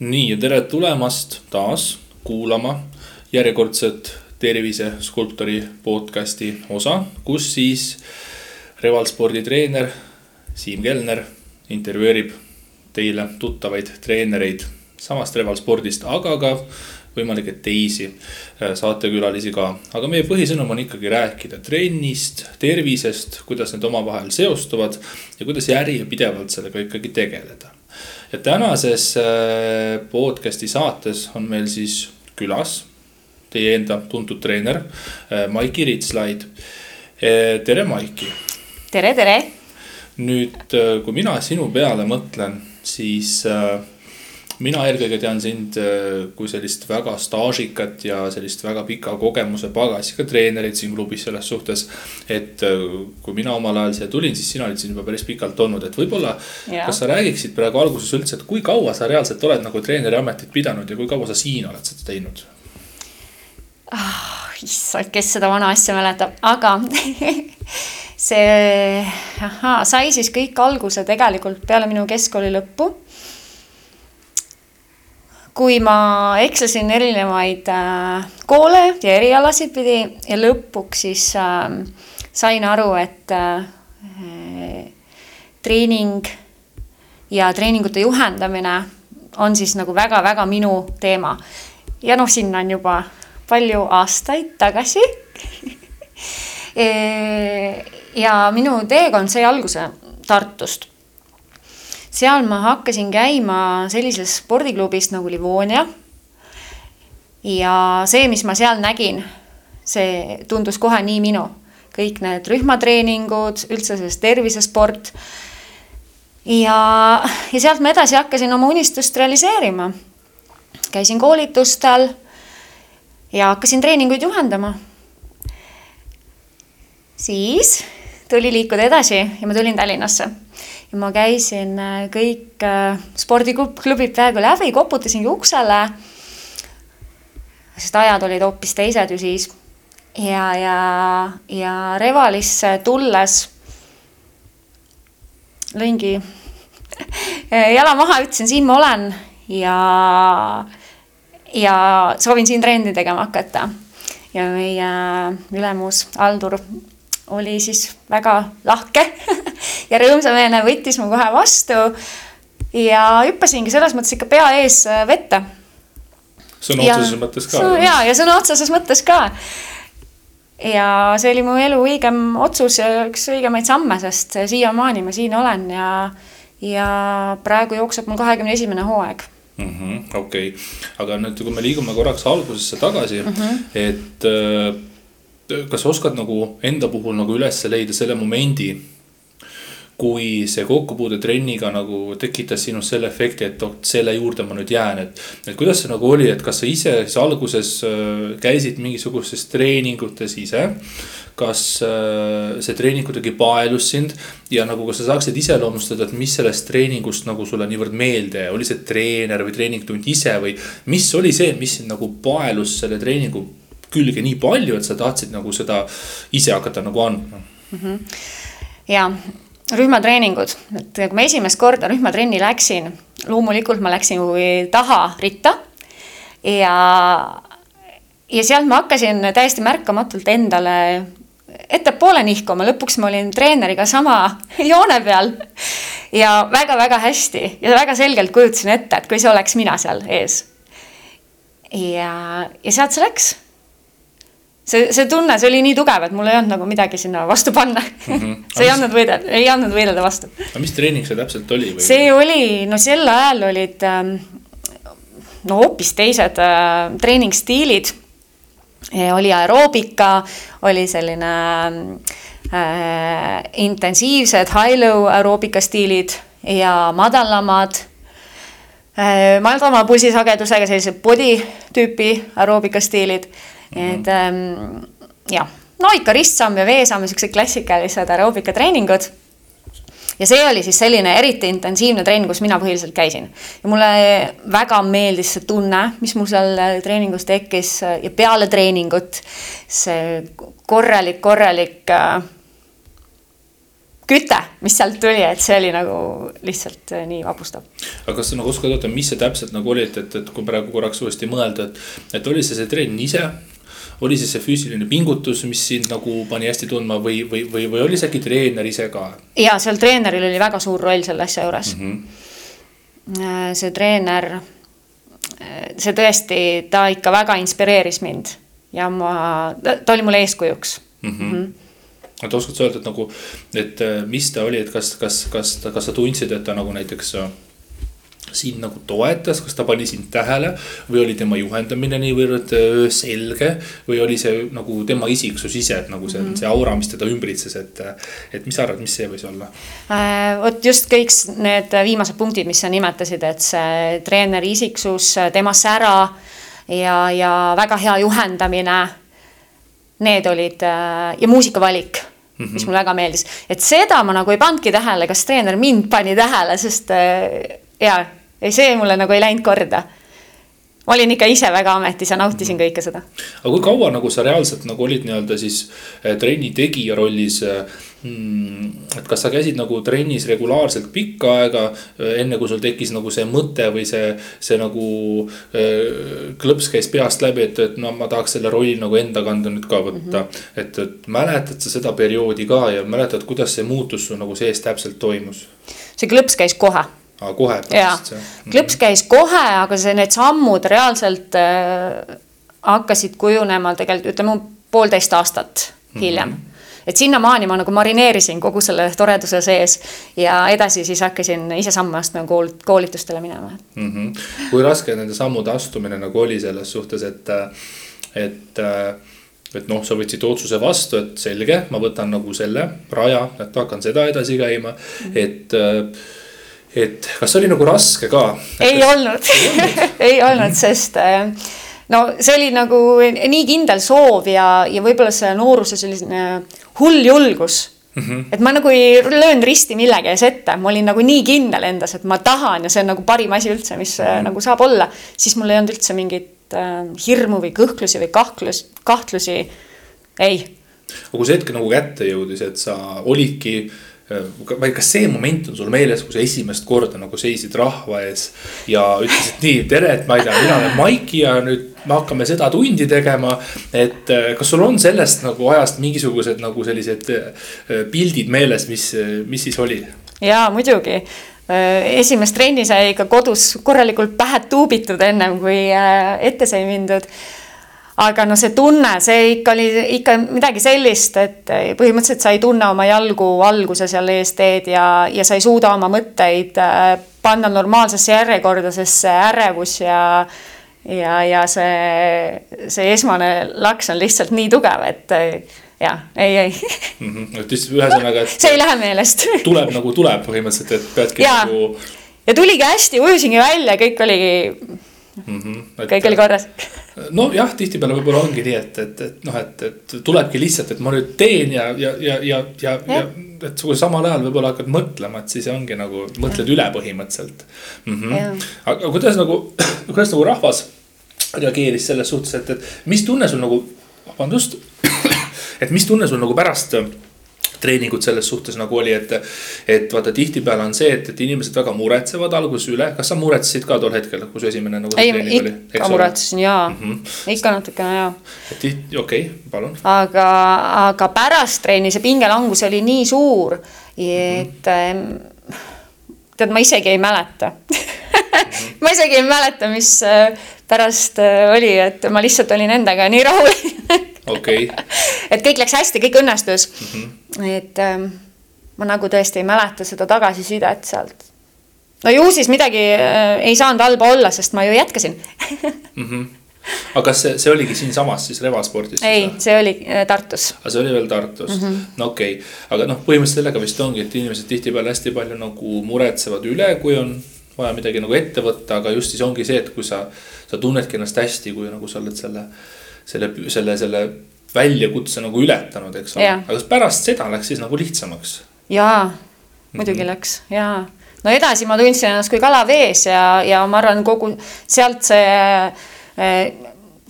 nii tere tulemast taas kuulama järjekordset terviseskulptori podcasti osa, kus siis Revalspordi treener Siim Kelner intervjueerib teile tuttavaid treenereid samast Revalspordist, aga ka võimalik, et teisi äh, saatekülalisi ka. aga meie põhisõnum on ikkagi rääkida trennist, tervisest, kuidas need omavahel seostuvad ja kuidas järjepidevalt sellega ikkagi tegeleda. Ja tänases äh, podcast'i saates on meil siis külas teie enda tuntud treener äh, Maiki Ritslaid. tere, Maiki. tere, tere. nüüd, kui mina sinu peale mõtlen, siis äh, mina eelkõige tean sind äh, kui sellist väga staažikat ja sellist väga pika kogemuse pagasiga treenerit siin klubis selles suhtes. et äh, kui mina omal ajal siia tulin, siis sina olid siin juba päris pikalt olnud, et võib-olla. kas sa räägiksid praegu alguses üldse, et kui kaua sa reaalselt oled nagu treeneri ametit pidanud ja kui kaua sa siin oled seda teinud ah,? issand, kes seda vana asja mäletab, aga see, ahaa, sai siis kõik alguse tegelikult peale minu keskkooli lõppu kui ma ekslasin erinevaid äh, koole ja erialasid pidi ja lõpuks siis äh, sain aru, et äh, treening ja treeningute juhendamine on siis nagu väga-väga minu teema. ja noh, sinna on juba palju aastaid tagasi e, ja minu teekond sai alguse Tartust seal ma hakkasin käima sellises spordiklubis nagu Livonia. ja see, mis ma seal nägin, see tundus kohe nii minu, kõik need rühmatreeningud, üldse see tervisesport. ja, ja sealt ma edasi hakkasin oma unistust realiseerima. käisin koolitustel ja hakkasin treeninguid juhendama. siis tuli liikuda edasi ja ma tulin Tallinnasse ja ma käisin äh, kõik äh, spordiklubid peaaegu läbi, koputasingi uksele. sest ajad olid hoopis teised ju siis. ja, ja, ja Revalisse tulles lõingi jala maha, ütlesin, siin ma olen ja, ja soovin siin trenni tegema hakata. ja meie ülemus Aldur oli siis väga lahke ja rõõmsameelne, võttis mu kohe vastu. ja hüppasingi selles mõttes ikka pea ees äh, vette. sõna otseses mõttes ka. ja, ja sõna otseses mõttes ka. ja see oli mu elu õigem otsus ja üks õigemaid samme, sest siiamaani ma siin olen ja, ja praegu jookseb mul kahekümne esimene hooaeg mm -hmm,. okei okay., aga nüüd, kui me liigume korraks algusesse tagasi mm, -hmm. et äh, kas sa oskad nagu enda puhul nagu üles leida selle momendi, kui see kokkupuude trenniga nagu tekitas sinus selle efekti, et vot selle juurde ma nüüd jään, et. et kuidas see nagu oli, et kas sa ise siis alguses äh, käisid mingisugustes treeningutes ise? kas äh, see treening kuidagi paelus sind ja nagu, kas sa saaksid iseloomustada, et mis sellest treeningust nagu sulle niivõrd meelde jäi, oli see treener või treeningtund ise või mis oli see, mis sind nagu paelus selle treeningu külge nii palju, et sa tahtsid nagu seda ise hakata nagu andma mm. -hmm. ja rühmatreeningud, et kui ma esimest korda rühmatrenni läksin, loomulikult ma läksin taha ritta ja, ja sealt ma hakkasin täiesti märkamatult endale ettepoole nihkuma, lõpuks ma olin treeneriga sama joone peal. ja väga-väga hästi ja väga selgelt kujutasin ette, et kui see oleks mina seal ees. ja, ja sealt see läks see, see tunne, see oli nii tugev, et mul ei olnud nagu midagi sinna vastu panna mm. -hmm. see ei andnud võidelda, ei andnud võidelda vastu. aga mis treening see täpselt oli see oli, no sel ajal olid ähm, no hoopis teised äh, treeningstiilid. oli aeroobika, oli selline äh, intensiivsed high-low aeroobika stiilid ja madalamad äh,, madalama pulsisagedusega sellised body tüüpi aeroobika stiilid et ähm, jah, no ikka ristsamm ja veesamm siuksed klassikalised aeroobikatreeningud ja see oli siis selline eriti intensiivne treening, kus mina põhiliselt käisin. ja mulle väga meeldis see tunne, mis mul seal treeningus tekkis ja peale treeningut see korralik, korralik äh, küte, mis sealt tuli, et see oli nagu lihtsalt äh, nii vapustav. aga kas sa nagu oskad öelda, mis see täpselt nagu oli, et, et, et kui praegu korraks uuesti mõelda, et, et oli see see trenn ise? Oli see see füüsiline pingutus, mis sind nagu pani hästi tundma või, või, või, või oli see äkki treener ise ka? ja seal treeneril oli väga suur roll selle asja juures mm. -hmm. see treener, see tõesti, ta ikka väga inspireeris mind ja ma, ta oli mulle eeskujuks mm. -hmm et oskad sa öelda, et nagu, et äh, mis ta oli, et kas, kas, kas, kas sa tundsid, et ta nagu näiteks äh, sind nagu toetas, kas ta pani sind tähele või oli tema juhendamine niivõrd äh, selge või oli see nagu tema isiksus ise, et nagu see mm, -hmm. see aura, mis teda ümbritses, et. et mis sa arvad, mis see võis olla äh,? vot just kõik need viimased punktid, mis sa nimetasid, et see treeneri isiksus, tema sära ja, ja väga hea juhendamine. Need olid ja muusikavalik mm, -hmm. mis mulle väga meeldis, et seda ma nagu ei pannudki tähele, kas treener mind pani tähele, sest äh, ja, ei see mulle nagu ei läinud korda ma olin ikka ise väga ametis ja nautisin mhm. kõike seda. aga kui kaua nagu sa reaalselt nagu olid nii-öelda siis äh, trenni tegija rollis äh, Hmm, et kas sa käisid nagu trennis regulaarselt pikka aega, äh, enne kui sul tekkis nagu see mõte või see, see nagu klõps käis peast läbi, et, et no ma tahaks selle rolli nagu enda kanda nüüd ka võtta mm. -hmm. et, et mäletad sa seda perioodi ka ja mäletad, kuidas see muutus sul nagu sees täpselt toimus? see klõps käis kohe aa, kohe pärast jah? klõps käis kohe, aga see, need sammud reaalselt äh, hakkasid kujunema tegelikult ütleme poolteist aastat hiljem mm. -hmm et sinnamaani ma nagu marineerisin kogu selle toreduse sees ja edasi siis hakkasin ise samme astuma kool, koolitustele minema mm. -hmm. kui raske nende sammude astumine nagu oli selles suhtes, et, et et noh, sa võtsid otsuse vastu, et selge, ma võtan nagu selle raja, et hakkan seda edasi käima mm, -hmm. et et kas oli nagu raske ka? ei olnud ei olnud, sest äh, no see oli nagu nii kindel soov ja, ja võib-olla see nooruse selline hull julgus mm. -hmm. et ma nagu ei löönud risti millegi ees ette, ma olin nagu nii kindel endas, et ma tahan ja see on nagu parim asi üldse, mis mm -hmm. nagu saab olla. siis mul ei olnud üldse mingit äh, hirmu või kõhklusi või kahtlus, kahtlusi. ei. aga kui see hetk nagu kätte jõudis, et sa olidki vaid kas see moment on sul meeles, kui sa esimest korda nagu seisid rahva ees ja ütlesid nii, tere, et ma ei tea, mina olen Maiki ja nüüd me hakkame seda tundi tegema. et äh, kas sul on sellest nagu ajast mingisugused nagu sellised äh, pildid meeles, mis, mis siis oli? ja muidugi äh, esimest trenni sai ikka kodus korralikult pähe tuubitud ennem kui ette sai mindud aga no see tunne, see ikka oli ikka midagi sellist, et põhimõtteliselt sa ei tunne oma jalgu sa seal ees teed ja, ja sa ei suuda oma mõtteid äh, panna normaalsesse järjekorda, sest see ärevus ja ja, ja see, see esmane laks on lihtsalt nii tugev, et ja ei, ei mm. -hmm. et lihtsalt ühesõnaga, et. see ei lähe meelest tuleb nagu tuleb põhimõtteliselt, et peadki ja. nagu. ja tuligi hästi, ujusingi välja, kõik oligi mm. -hmm. Et, kõik oli korras nojah, tihtipeale võib-olla ongi nii, et, et, et noh, et, et tulebki lihtsalt, et ma nüüd teen ja, ja, ja, ja, ja, ja, ja et kui samal ajal võib-olla hakkad mõtlema, et siis ongi nagu mõtled ja. üle põhimõtteliselt mm. -hmm. aga kuidas nagu, kuidas nagu rahvas reageeris selles suhtes, et, et mis tunne sul nagu, vabandust, et mis tunne sul nagu pärast treeningud selles suhtes nagu oli, et. et vaata tihtipeale on see, et, et inimesed väga muretsevad alguses üle, kas sa muretsesid ka tol hetkel, kui su esimene nagu. ei, ikka muretsesin jaa mm, -hmm. ikka natukene jaa. okei okay,, palun. aga, aga pärast trenni see pingelangus oli nii suur, et mm. -hmm tead, ma isegi ei mäleta ma isegi ei mäleta, mis äh, pärast äh, oli, et ma lihtsalt olin endaga nii rahul okei okay. et kõik läks hästi, kõik õnnestus mm. -hmm. et ähm, ma nagu tõesti ei mäleta seda tagasisidet sealt. no ju siis midagi äh, ei saanud halba olla, sest ma ju jätkasin mm. -hmm aga kas see, see oligi siinsamas siis Revaspordis? ei, see oli äh, Tartus. aga see oli veel Tartus mm, -hmm. no okei okay., aga noh, põhimõtteliselt sellega vist ongi, et inimesed tihtipeale hästi palju nagu muretsevad üle, kui on vaja midagi nagu ette võtta, aga just siis ongi see, et kui sa, sa tunnedki ennast hästi, kui nagu sa oled selle selle, selle, selle väljakutse nagu ületanud, eks ole, aga kas pärast seda läks siis nagu lihtsamaks? jaa, muidugi mm -hmm. läks jaa, no edasi ma tundsin ennast kui kala vees ja, ja ma arvan, kogu sealt see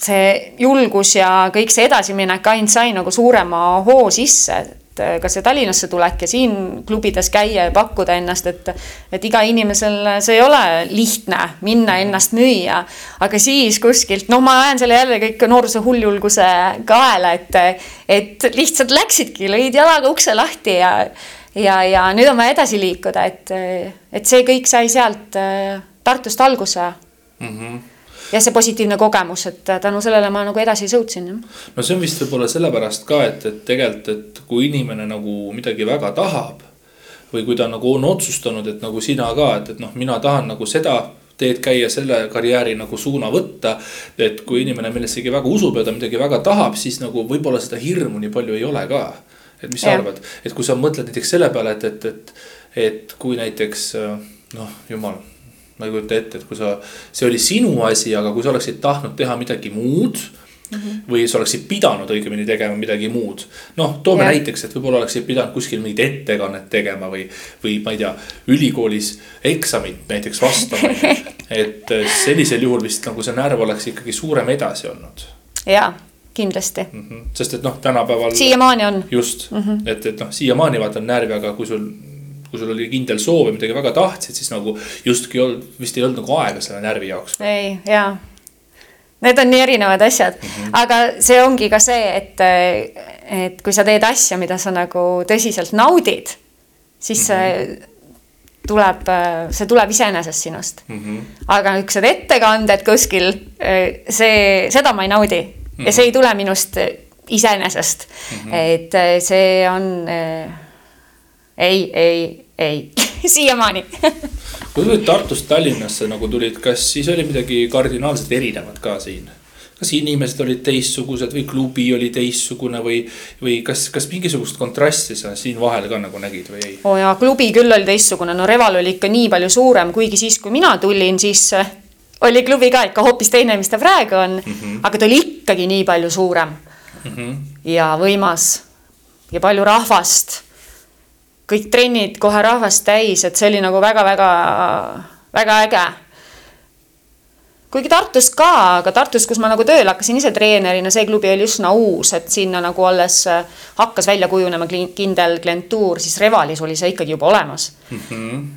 see julgus ja kõik see edasiminek ainult sai nagu suurema hoo sisse, et äh, ka see Tallinnasse tulek ja siin klubides käia ja pakkuda ennast, et et iga inimesel see ei ole lihtne minna ennast müüa, aga siis kuskilt, noh, ma ajan selle jälle kõik noorsoo hulljulguse kaela, et et lihtsalt läksidki, lõid jalaga ukse lahti ja ja, ja nüüd on vaja edasi liikuda, et, et see kõik sai sealt äh, Tartust alguse. Mm. -hmm ja see positiivne kogemus, et tänu sellele ma nagu edasi sõutsin. no see on vist võib-olla sellepärast ka, et, et tegelikult, et kui inimene nagu midagi väga tahab. või kui ta nagu on otsustanud, et nagu sina ka, et, et noh, mina tahan nagu seda teed käia, selle karjääri nagu suuna võtta. et kui inimene millessegi väga usub ja ta midagi väga tahab, siis nagu võib-olla seda hirmu nii palju ei ole ka. et mis sa arvad, et kui sa mõtled näiteks selle peale, et, et, et, et kui näiteks noh, jumal ma ei kujuta ette, et kui sa, see oli sinu asi, aga kui sa oleksid tahtnud teha midagi muud mm. -hmm. või sa oleksid pidanud õigemini tegema midagi muud. noh, toome yeah. näiteks, et võib-olla oleksid pidanud kuskil mingit ettekannet tegema või, või ma ei tea, ülikoolis eksamit näiteks vastama et äh, sellisel juhul vist nagu see närv oleks ikkagi suurem edasi olnud. jaa kindlasti mm. -hmm. sest et noh, tänapäeval. siiamaani on. just mm, -hmm. et, et noh, siiamaani vaata on närvi, aga kui sul kui sul oli kindel soov ja midagi väga tahtsid, siis nagu justkui ei olnud, vist ei olnud nagu aega selle närvi jaoks. ei, jaa. Need on nii erinevad asjad mm, -hmm. aga see ongi ka see, et, et kui sa teed asja, mida sa nagu tõsiselt naudid, siis mm -hmm. see tuleb, see tuleb iseenesest sinust mm. -hmm. aga niisugused ettekanded kuskil, see, seda ma ei naudi mm -hmm. ja see ei tule minust iseenesest mm. -hmm. et see on ei, ei, ei siiamaani kui sa Tartust Tallinnasse nagu tulid, kas siis oli midagi kardinaalselt erinevat ka siin? kas inimesed olid teistsugused või klubi oli teistsugune või, või kas, kas mingisugust kontrasti sa siin vahel ka nagu nägid või ei? oo oh jaa, klubi küll oli teistsugune, no Reval oli ikka nii palju suurem, kuigi siis, kui mina tulin, siis äh, oli klubi ka ikka hoopis teine, mis ta praegu on mm. -hmm. aga ta oli ikkagi nii palju suurem mm. -hmm. ja võimas ja palju rahvast kõik trennid kohe rahvast täis, et see oli nagu väga-väga, väga äge. kuigi Tartus ka, aga Tartus, kus ma nagu tööle hakkasin ise treenerina, see klubi oli üsna uus, et sinna nagu alles äh, hakkas välja kujunema kindel klientuur, siis Revalis oli see ikkagi juba olemas mm. -hmm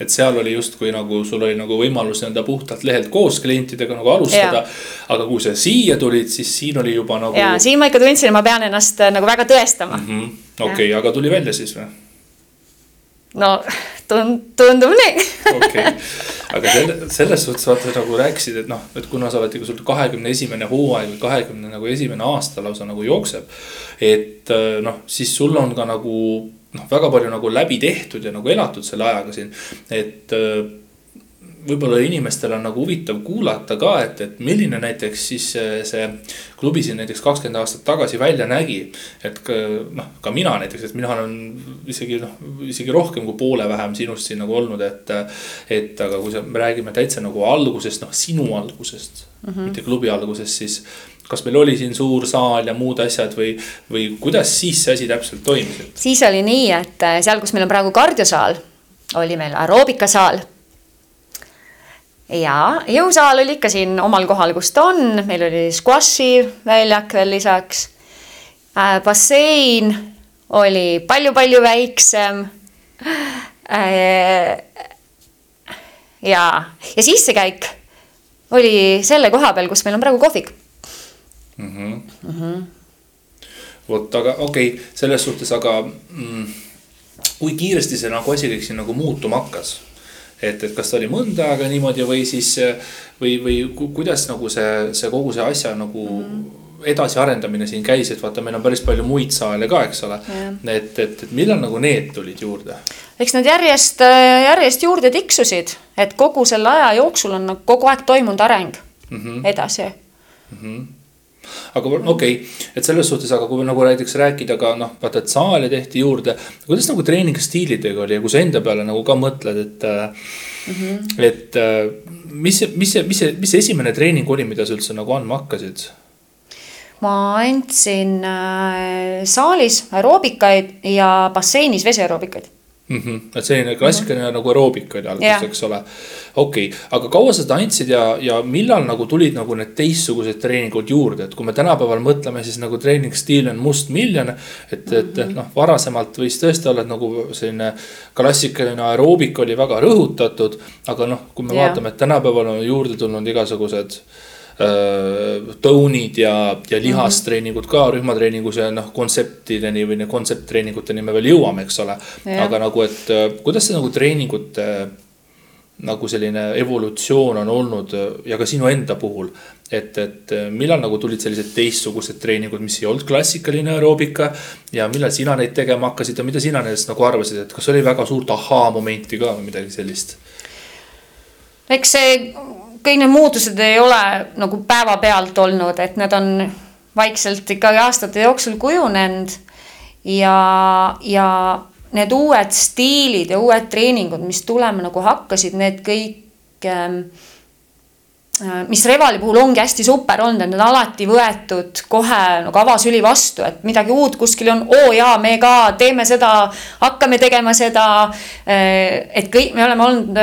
et seal oli justkui nagu sul oli nagu võimalus nii-öelda puhtalt lehelt koos klientidega nagu alustada. aga kui sa siia tulid, siis siin oli juba nagu. ja siin ma ikka tundsin, et ma pean ennast äh, nagu väga tõestama -hmm.. okei aga tuli välja siis või? No tund-, tundub nii. okei, aga selle, selles suhtes vaata nagu rääkisid, et noh, et kuna sa oled, sul kahekümne esimene hooaeg või kahekümne nagu esimene aasta lausa nagu jookseb. et äh, noh, siis sul on ka nagu noh, väga palju nagu läbi tehtud ja nagu elatud selle ajaga siin, et äh, võib-olla inimestel on nagu huvitav kuulata ka, et, et milline näiteks siis see, klubi siin näiteks kakskümmend aastat tagasi välja nägi. et noh, ka mina näiteks, et mina olen isegi noh, isegi rohkem kui poole vähem sinust siin nagu olnud, et. et aga kui sa, me räägime täitsa nagu algusest, noh sinu algusest mm, -hmm. mitte klubi algusest, siis kas meil oli siin suur saal ja muud asjad või, või kuidas siis see asi täpselt toimis? siis oli nii, et seal, kus meil on praegu kardiosaal, oli meil aeroobikasaal ja jõusaal oli ikka siin omal kohal, kus ta on, meil oli squashi väljak veel lisaks äh,. bassein oli palju-palju väiksem äh,. ja, ja sissekäik oli selle koha peal, kus meil on praegu kohvik mm. -hmm. Mm -hmm. vot, aga okei okay,, selles suhtes, aga mm, kui kiiresti see nagu asi kõik siin nagu muutuma hakkas et, et kas ta oli mõnda aega niimoodi või siis või, või kuidas nagu see, see kogu see asja nagu mm. edasiarendamine siin käis, et vaata, meil on päris palju muid saale ka, eks ole. et, et, et millal nagu need tulid juurde? eks nad järjest, järjest juurde tiksusid, et kogu selle aja jooksul on kogu aeg toimunud areng mm -hmm. edasi mm. -hmm aga okei okay., et selles suhtes, aga kui nagu näiteks rääkida ka noh, vaata, et saali tehti juurde. kuidas nagu treeningstiilidega oli ja kui sa enda peale nagu ka mõtled, et mm, -hmm. et mis, mis mis see, mis see esimene treening oli, mida sa üldse nagu andma hakkasid? ma andsin äh, saalis aeroobikaid ja basseinis vesiaeroobikaid mm. -hmm. et selline klassikaline mm -hmm. nagu aeroobika oli alguses Jah. eks ole. okei okay., aga kaua sa tantsid ja, ja millal nagu tulid nagu need teistsugused treeningud juurde, et kui me tänapäeval mõtleme, siis nagu treeningstiil on mustmiljon. et, et Mhm. noh, varasemalt võis tõesti olla, et nagu selline klassikaline aeroobika oli väga rõhutatud. aga noh, kui me Jah. vaatame, et tänapäeval on juurde tulnud igasugused äh, toonid ja, ja lihastreeningud ka rühmatreeningus ja noh, kontseptideni või kontsepttreeninguteni me veel jõuame, eks ole. Aga nagu, et äh, kuidas see nagu treeningute nagu selline evolutsioon on olnud äh, ja ka sinu enda puhul. et, et äh, millal nagu tulid sellised teistsugused treeningud, mis ei olnud klassikaline aeroobika ja millal sina neid tegema hakkasid ja mida sina nendest nagu arvasid, et kas oli väga suurt ahaa-momenti ka või midagi sellist? Eks see, kõik need muutused ei ole nagu päevapealt olnud, et need on vaikselt ikkagi aastate jooksul kujunenud. ja, ja need uued stiilid ja uued treeningud, mis tulema nagu hakkasid, need kõik ähm, äh, mis Revali puhul ongi hästi super olnud, et need on alati võetud kohe nagu avasüli vastu, et midagi uut kuskil on, oo jaa, me ka teeme seda, hakkame tegema seda. et kõik, me oleme olnud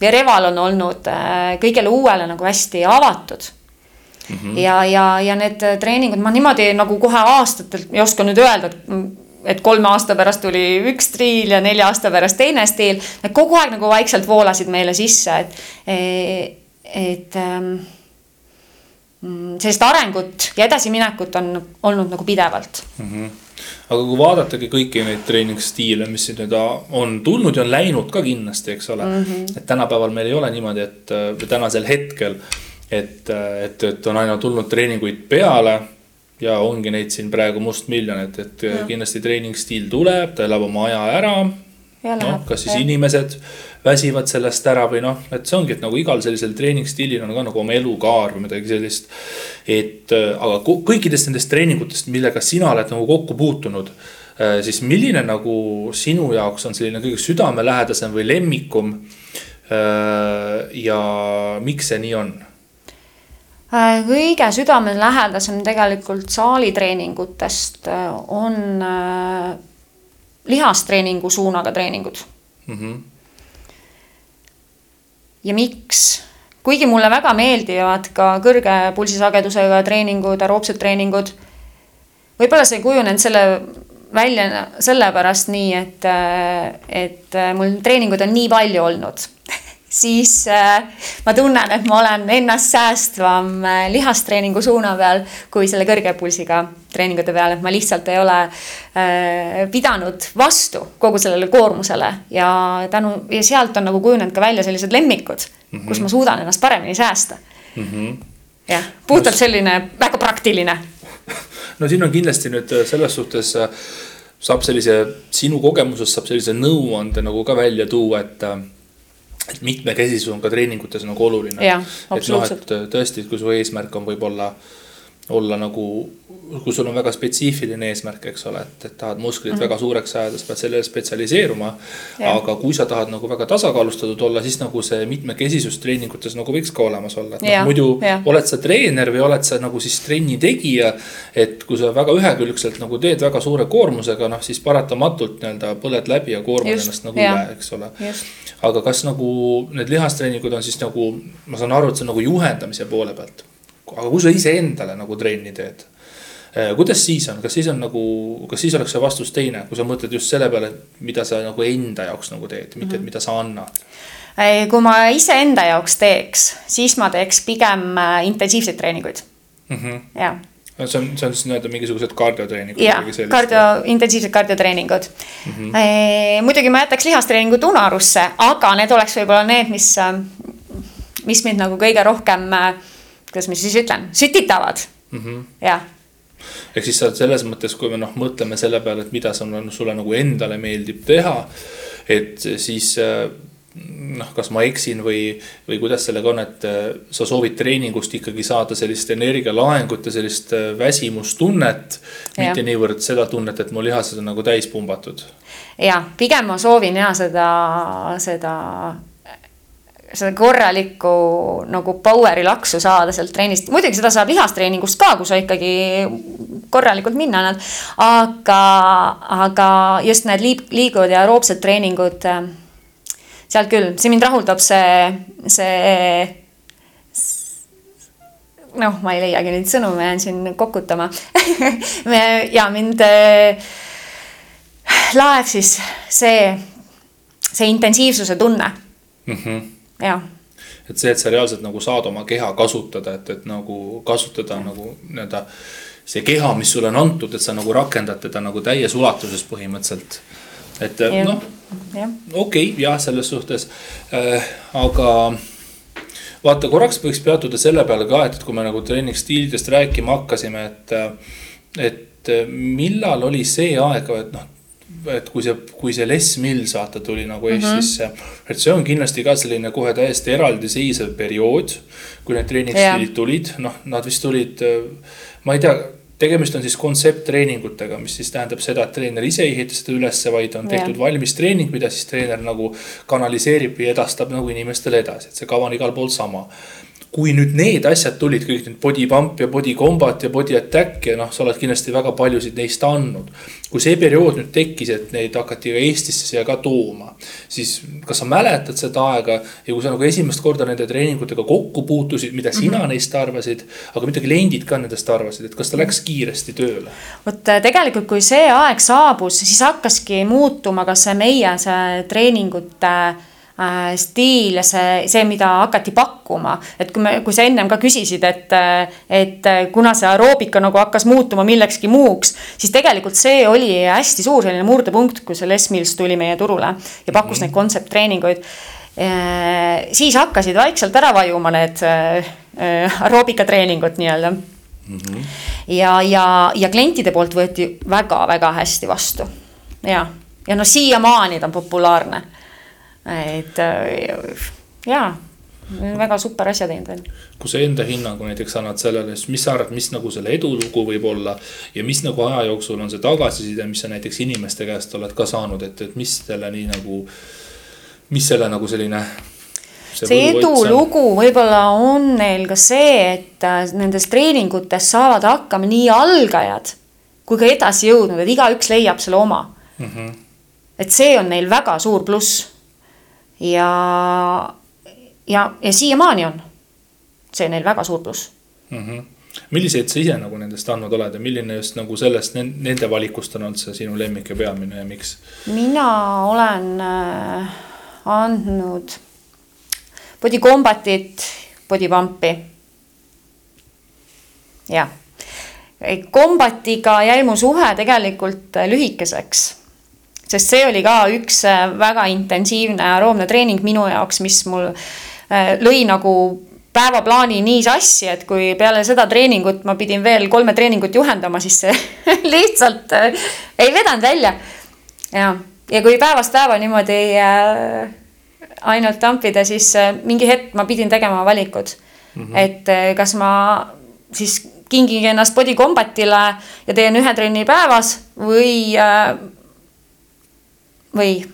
ja Reval on olnud äh, kõigele uuele nagu hästi avatud mm. -hmm. ja, ja, ja need treeningud ma niimoodi nagu kohe aastatel ei oska nüüd öelda, et et kolme aasta pärast tuli üks stiil ja nelja aasta pärast teine stiil. Need kogu aeg nagu vaikselt voolasid meile sisse, et, et ähm, sellist arengut ja edasiminekut on olnud nagu pidevalt mm. -hmm. Aga kui vaadatagi kõiki neid treeningstiile, mis siin nüüd on tulnud ja on läinud ka kindlasti, eks ole mm. -hmm. et tänapäeval meil ei ole niimoodi, et või tänasel hetkel, et, et, et on aina tulnud treeninguid peale ja ongi neid siin praegu mustmiljon, et, et ja. kindlasti treeningstiil tuleb, ta elab oma aja ära. noh, kas siis ja. inimesed väsivad sellest ära või noh, et see ongi, et nagu igal sellisel treeningstiilil on ka nagu oma elukaar või midagi sellist. et aga kõikidest nendest treeningutest, millega sina oled nagu kokku puutunud, siis milline nagu sinu jaoks on selline kõige südamelähedasem või lemmikum? ja miks see nii on? kõige südamelähedasem tegelikult saalitreeningutest on äh, lihastreeningu suunaga treeningud mm. -hmm. Ja miks? kuigi mulle väga meeldivad ka kõrge pulsisagedusega treeningud, aeroobsed treeningud. võib-olla see ei kujunenud selle välja sellepärast nii, et, et mul treeninguid on nii palju olnud siis äh, ma tunnen, et ma olen ennast säästvam äh, lihastreeningu suuna peal kui selle kõrge pulsiga treeningute peal, et ma lihtsalt ei ole äh, pidanud vastu kogu sellele koormusele ja tänu ja sealt on nagu kujunenud ka välja sellised lemmikud mm, -hmm. kus ma suudan ennast paremini säästa mm. -hmm. jah, puhtalt selline väga praktiline. no siin on kindlasti nüüd selles suhtes saab sellise, sinu kogemusest saab sellise nõuande nagu ka välja tuua, et et mitmekesisus on ka treeningutes nagu oluline. et noh, et tõesti, kui su eesmärk on võib-olla olla nagu, kui sul on väga spetsiifiline eesmärk, eks ole, et, et tahad musklit mm -hmm. väga suureks ajada, sa pead sellele spetsialiseeruma. aga kui sa tahad nagu väga tasakaalustatud olla, siis nagu see mitmekesisus treeningutes nagu võiks ka olemas olla, et noh, muidu ja. oled sa treener või oled sa nagu siis trenni tegija. et kui sa väga ühekülgselt nagu teed väga suure koormusega, noh siis paratamatult nii-öelda põled läbi ja koormad ennast nagu ja. üle, eks ole. aga kas nagu need lihastreeningud on siis nagu, ma saan aru, et see on nagu juhendamise poole pealt aga kui sa iseendale nagu trenni teed, kuidas siis on, kas siis on nagu, kas siis oleks see vastus teine, kui sa mõtled just selle peale, mida sa nagu enda jaoks nagu teed, mitte mm -hmm. mida sa annad? kui ma iseenda jaoks teeks, siis ma teeks pigem äh, intensiivseid treeninguid mm. -hmm. jah see on, see on siis nii-öelda mingisugused kardiotreeningud. jah, kardio, intensiivsed kardiotreeningud mm. -hmm. Muidugi ma jätaks lihastreeningud unarusse, aga need oleks võib-olla need, mis, mis mind nagu kõige rohkem kuidas ma siis ütlen, sütitavad mm. -hmm. jah. ehk siis sa selles mõttes, kui me noh, mõtleme selle peale, et mida sulle, sulle nagu endale meeldib teha. et siis noh, kas ma eksin või, või kuidas sellega on, et sa soovid treeningust ikkagi saada sellist energialaengut ja sellist väsimustunnet. mitte niivõrd seda tunnet, et mu lihased on nagu täis pumbatud. ja pigem ma soovin ja seda, seda seda korralikku nagu power'i laksu saada sealt trennist, muidugi seda saab lihastreeningust ka, kui sa ikkagi korralikult minna annad. aga, aga just need liib-, liigud ja aeroobsed treeningud, sealt küll, see mind rahuldab, see, see noh, ma ei leiagi neid sõnu, ma jään siin kokutama ja mind äh, laeb siis see, see intensiivsuse tunne mm. -hmm. Jah. Et see, et sa reaalselt nagu saad oma keha kasutada, et, et nagu kasutada nagu nii-öelda see keha, mis sulle on antud, et sa nagu rakendad teda nagu täies ulatuses põhimõtteliselt. et noh, okei okay,, jah, selles suhtes. Äh,, aga vaata, korraks võiks peatuda selle peale ka, et, et kui me nagu treeningstiilidest rääkima hakkasime, et, et millal oli see aeg, et noh et kui see, kui see Les Mills vaata tuli nagu mhm. Eestisse mm, -hmm. et see on kindlasti ka selline kohe täiesti eraldiseisev periood. kui need treeningstiilid yeah. tulid, noh, nad vist tulid, ma ei tea, tegemist on siis kontsepttreeningutega, mis siis tähendab seda, et treener ise ei ehita seda ülesse, vaid on tehtud yeah. valmis treening, mida siis treener nagu kanaliseerib või edastab nagu inimestele edasi, et see kava on igal pool sama kui nüüd need asjad tulid, kõik need body pump ja body combat ja body attack ja noh, sa oled kindlasti väga paljusid neist andnud. kui see periood nüüd tekkis, et neid hakati ka Eestisse siia ka tooma, siis kas sa mäletad seda aega ja kui sa nagu esimest korda nende treeningutega kokku puutusid, mida sina mm -hmm. neist arvasid, aga mida kliendid ka nendest arvasid, et kas ta läks kiiresti tööle? vot äh, tegelikult, kui see aeg saabus, siis hakkaski muutuma ka see meie see treeningute stiil ja see, see, mida hakati pakkuma. et kui me, kui sa ennem ka küsisid, et, et kuna see aeroobika nagu hakkas muutuma millekski muuks, siis tegelikult see oli hästi suur selline murdepunkt, kui see Les Mills tuli meie turule ja pakkus mm -hmm. neid kontsepttreeninguid. Äh, siis hakkasid vaikselt ära vajuma need äh, aeroobikatreeningud nii-öelda mm. -hmm. ja, ja, ja klientide poolt võeti väga-väga hästi vastu ja, ja no siiamaani ta on populaarne et äh, jaa, väga super asja teinud veel. kui sa enda hinnangu näiteks annad sellele, siis mis sa arvad, mis nagu selle edulugu võib olla ja mis nagu aja jooksul on see tagasiside, mis sa näiteks inimeste käest oled ka saanud, et, et mis selle nii nagu, mis selle nagu selline see, see edulugu võib-olla on neil ka see, et äh, nendes treeningutes saavad hakkama nii algajad kui ka edasi jõudnud, et igaüks leiab selle oma mm. -hmm. et see on neil väga suur pluss ja, ja, ja siiamaani on see neil väga suur pluss mm. -hmm. milliseid sa ise nagu nendest andnud oled ja milline just nagu sellest nende valikust on olnud see sinu lemmik ja peamine ja miks? mina olen äh, andnud body combat'it, body pump'i. jah, kombatiga jäi mu suhe tegelikult lühikeseks sest see oli ka üks äh, väga intensiivne aeroobne treening minu jaoks, mis mul äh, lõi nagu päevaplaani nii sassi, et kui peale seda treeningut ma pidin veel kolme treeningut juhendama, siis see lihtsalt äh, ei vedanud välja. ja, ja kui päevast päeva niimoodi ainult tampida, siis mingi hetk ma pidin tegema valikud mm. -hmm. et kas ma siis kingin ennast body combat'ile ja teen ühe trenni päevas või või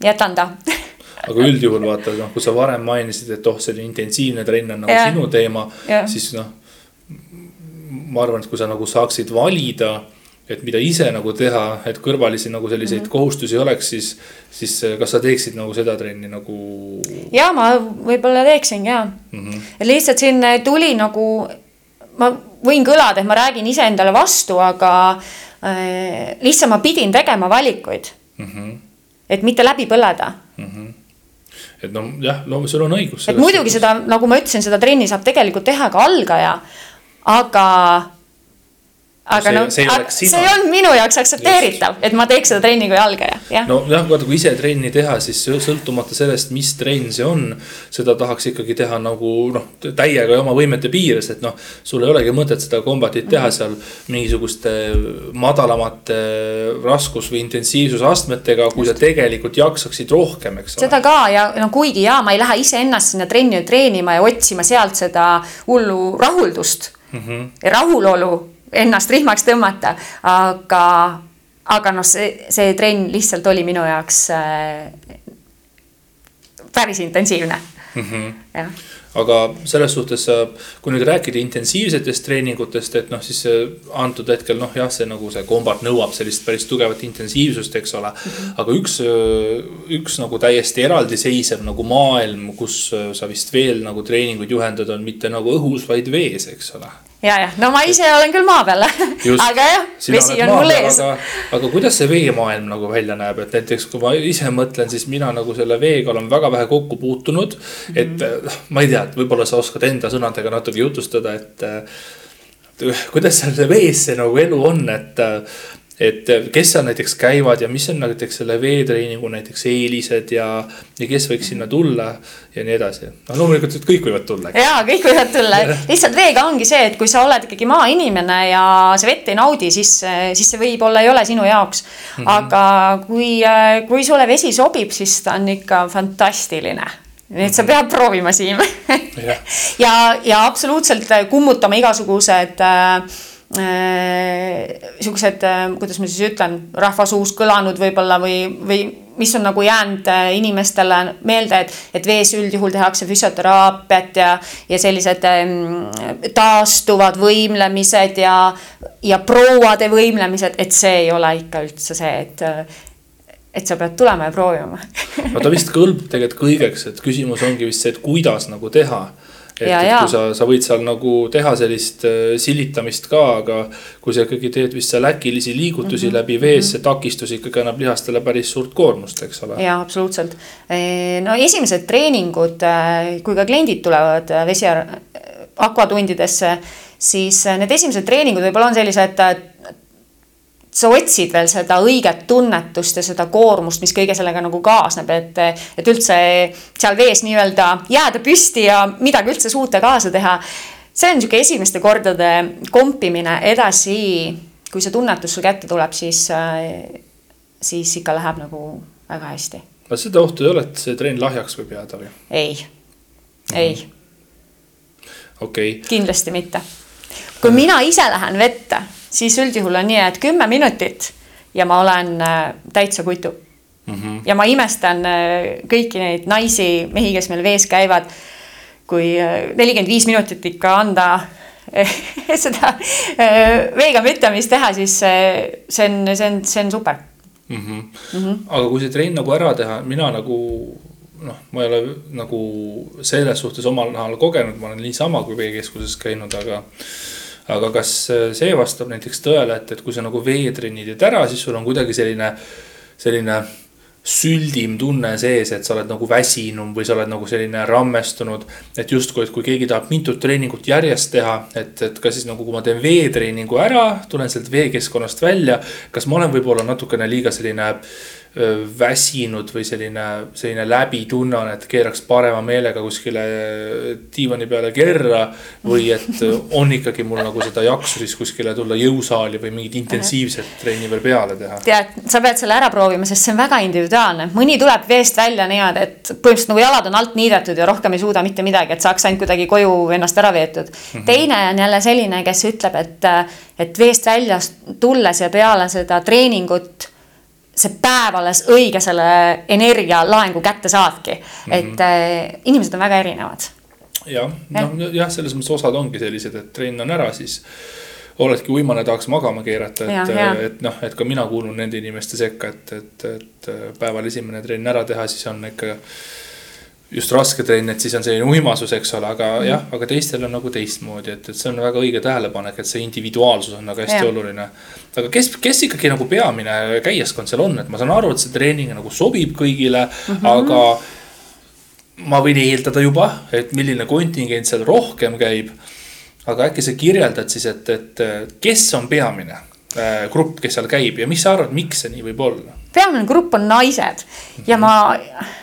jätan ta aga üldjuhul vaata, noh, kui sa varem mainisid, et oh, selline intensiivne trenn on nagu ja. sinu teema, siis noh. ma arvan, et kui sa nagu saaksid valida, et mida ise nagu teha, et kõrvalisi nagu selliseid mm -hmm. kohustusi oleks, siis, siis kas sa teeksid nagu seda trenni nagu? ja ma võib-olla teeksin ja mm, -hmm. lihtsalt siin tuli nagu, ma võin kõlada, et ma räägin iseendale vastu, aga äh, lihtsalt ma pidin tegema valikuid mm. -hmm. et mitte läbi põleda mm. -hmm et noh, jah, no sul on õigus. et muidugi seda, nagu ma ütlesin, seda trenni saab tegelikult teha ka algaja, aga aga noh, see, see, see on minu jaoks aktsepteeritav, et ma teeks seda trenni kui algaja, jah. nojah, vaata kui ise trenni teha, siis sõltumata sellest, mis trenn see on. seda tahaks ikkagi teha nagu noh, täiega ja oma võimete piires, et noh, sul ei olegi mõtet seda kombatit teha seal mingisuguste madalamate raskus või intensiivsusastmetega, kui sa tegelikult jaksaksid rohkem, eks ole. seda ka ja no kuigi ja ma ei lähe iseennast sinna trenni treenima ja otsima sealt seda hullu rahuldust mm -hmm. ja rahulolu ennast rihmaks tõmmata, aga, aga noh, see, see trenn lihtsalt oli minu jaoks äh, päris intensiivne mm. -hmm. jah aga selles suhtes, kui nüüd rääkida intensiivsetest treeningutest, et noh, siis antud hetkel noh, jah, see nagu see kombat nõuab sellist päris tugevat intensiivsust, eks ole. aga üks, üks nagu täiesti eraldiseisev nagu maailm, kus sa vist veel nagu treeninguid juhendad, on mitte nagu õhus, vaid vees, eks ole ja, jah, no ma ise olen küll maa peal aga jah, vesi on mul ees. aga, kuidas see veemaailm nagu välja näeb, et näiteks kui ma ise mõtlen, siis mina nagu selle veega olen väga vähe kokku puutunud mm. -hmm. et noh, ma ei tea, võib-olla sa oskad enda sõnadega natuke jutustada, et. kuidas seal vees see nagu elu on, et et kes seal näiteks käivad ja mis on näiteks selle veetreeningu näiteks eelised ja, ja kes võiks sinna tulla ja nii edasi. noh, loomulikult, kõik võivad tulla. ja kõik võivad tulla, lihtsalt veega ongi see, et kui sa oled ikkagi maainimene ja sa vett ei naudi, siis, siis see võib-olla ei ole sinu jaoks mm. -hmm. aga kui, kui sulle vesi sobib, siis ta on ikka fantastiline nii et sa pead proovima, Siim ja, ja absoluutselt kummutama igasugused äh, Äh, sihukesed, äh, kuidas ma siis ütlen, rahva suust kõlanud võib-olla või, või mis on nagu jäänud äh, inimestele meelde, et, et vees üldjuhul tehakse füsioteraapiat ja, ja sellised ähm, taastuvad võimlemised ja, ja prouade võimlemised, et see ei ole ikka üldse see, et et sa pead tulema ja proovima. No ta vist kõlbab tegelikult kõigeks, et küsimus ongi vist see, et kuidas nagu teha et, et kui sa, sa võid seal nagu teha sellist äh, silitamist ka, aga kui sa ikkagi teed vist seal äkilisi liigutusi mm -hmm. läbi vees, see takistus ikkagi annab lihastele päris suurt koormust, eks ole. jaa, absoluutselt. no esimesed treeningud, äh, kui ka kliendid tulevad äh, vesi akvatundidesse, siis need esimesed treeningud võib-olla on sellised sa otsid veel seda õiget tunnetust ja seda koormust, mis kõige sellega nagu kaasneb, et, et üldse seal vees nii-öelda jääda püsti ja midagi üldse suuta kaasa teha. see on niisugune esimeste kordade kompimine, edasi, kui see tunnetus sul kätte tuleb, siis, siis ikka läheb nagu väga hästi. aga seda ohtu ei ole, et see trenn lahjaks võib jääda või? ei ei. okei okay.. kindlasti mitte. kui mina ise lähen vette siis üldjuhul on nii, et kümme minutit ja ma olen äh, täitsa kutu mm. -hmm. ja ma imestan äh, kõiki neid naisi, mehi, kes meil vees käivad. kui äh, nelikümmend viis minutit ikka anda seda veega müttamist teha, siis see on, see on, see on super mm. -hmm. Mm -hmm. aga kui see trenn nagu ära teha, mina nagu noh, ma ei ole nagu selles suhtes omal nahal kogenud, ma olen niisama kui veekeskuses käinud, aga aga kas äh, see vastab näiteks tõele, et, et kui sa nagu veetrenni teed ära, siis sul on kuidagi selline, selline süldim tunne sees, et sa oled nagu väsinum või sa oled nagu selline rammestunud. et justkui, et kui keegi tahab mitut treeningut järjest teha, et, et kas siis nagu, kui ma teen veetreeningu ära, tulen sealt veekeskkonnast välja. kas ma olen võib-olla natukene liiga selline väsinud või selline, selline läbitunne on, et keeraks parema meelega kuskile diivani peale kerra. või et on ikkagi mul nagu seda jaksu siis kuskile tulla jõusaali või mingit intensiivset trenni veel peale teha. tead, sa pead selle ära proovima, sest see on väga individuaalne, mõni tuleb veest välja niimoodi, et põhimõtteliselt nagu jalad on alt niidetud ja rohkem ei suuda mitte midagi, et saaks ainult kuidagi koju ennast ära veetud mm. -hmm. teine on jälle selline, kes ütleb, et, et veest välja tulles ja peale seda treeningut see päev alles õige selle energialaengu kätte saadki mm, -hmm. et äh, inimesed on väga erinevad. jah, noh jah, selles mõttes osad ongi sellised, et trenn on ära, siis oledki uimane, tahaks magama keerata, et, et noh, et ka mina kuulun nende inimeste sekka, et, et, et päeval esimene trenn ära teha, siis on ikka just raske trenn, et siis on selline uimasus, eks ole, aga mm. jah, aga teistel on nagu teistmoodi, et, et see on väga õige tähelepanek, et see individuaalsus on nagu hästi ja. oluline. aga kes, kes ikkagi nagu peamine käijaskond seal on, et ma saan aru, et see treening nagu sobib kõigile mm, -hmm. aga ma võin eeldada juba, et milline kontingent seal rohkem käib. aga äkki sa kirjeldad siis, et, et kes on peamine äh, grupp, kes seal käib ja mis sa arvad, miks see nii võib olla? peamine grupp on naised ja mm -hmm.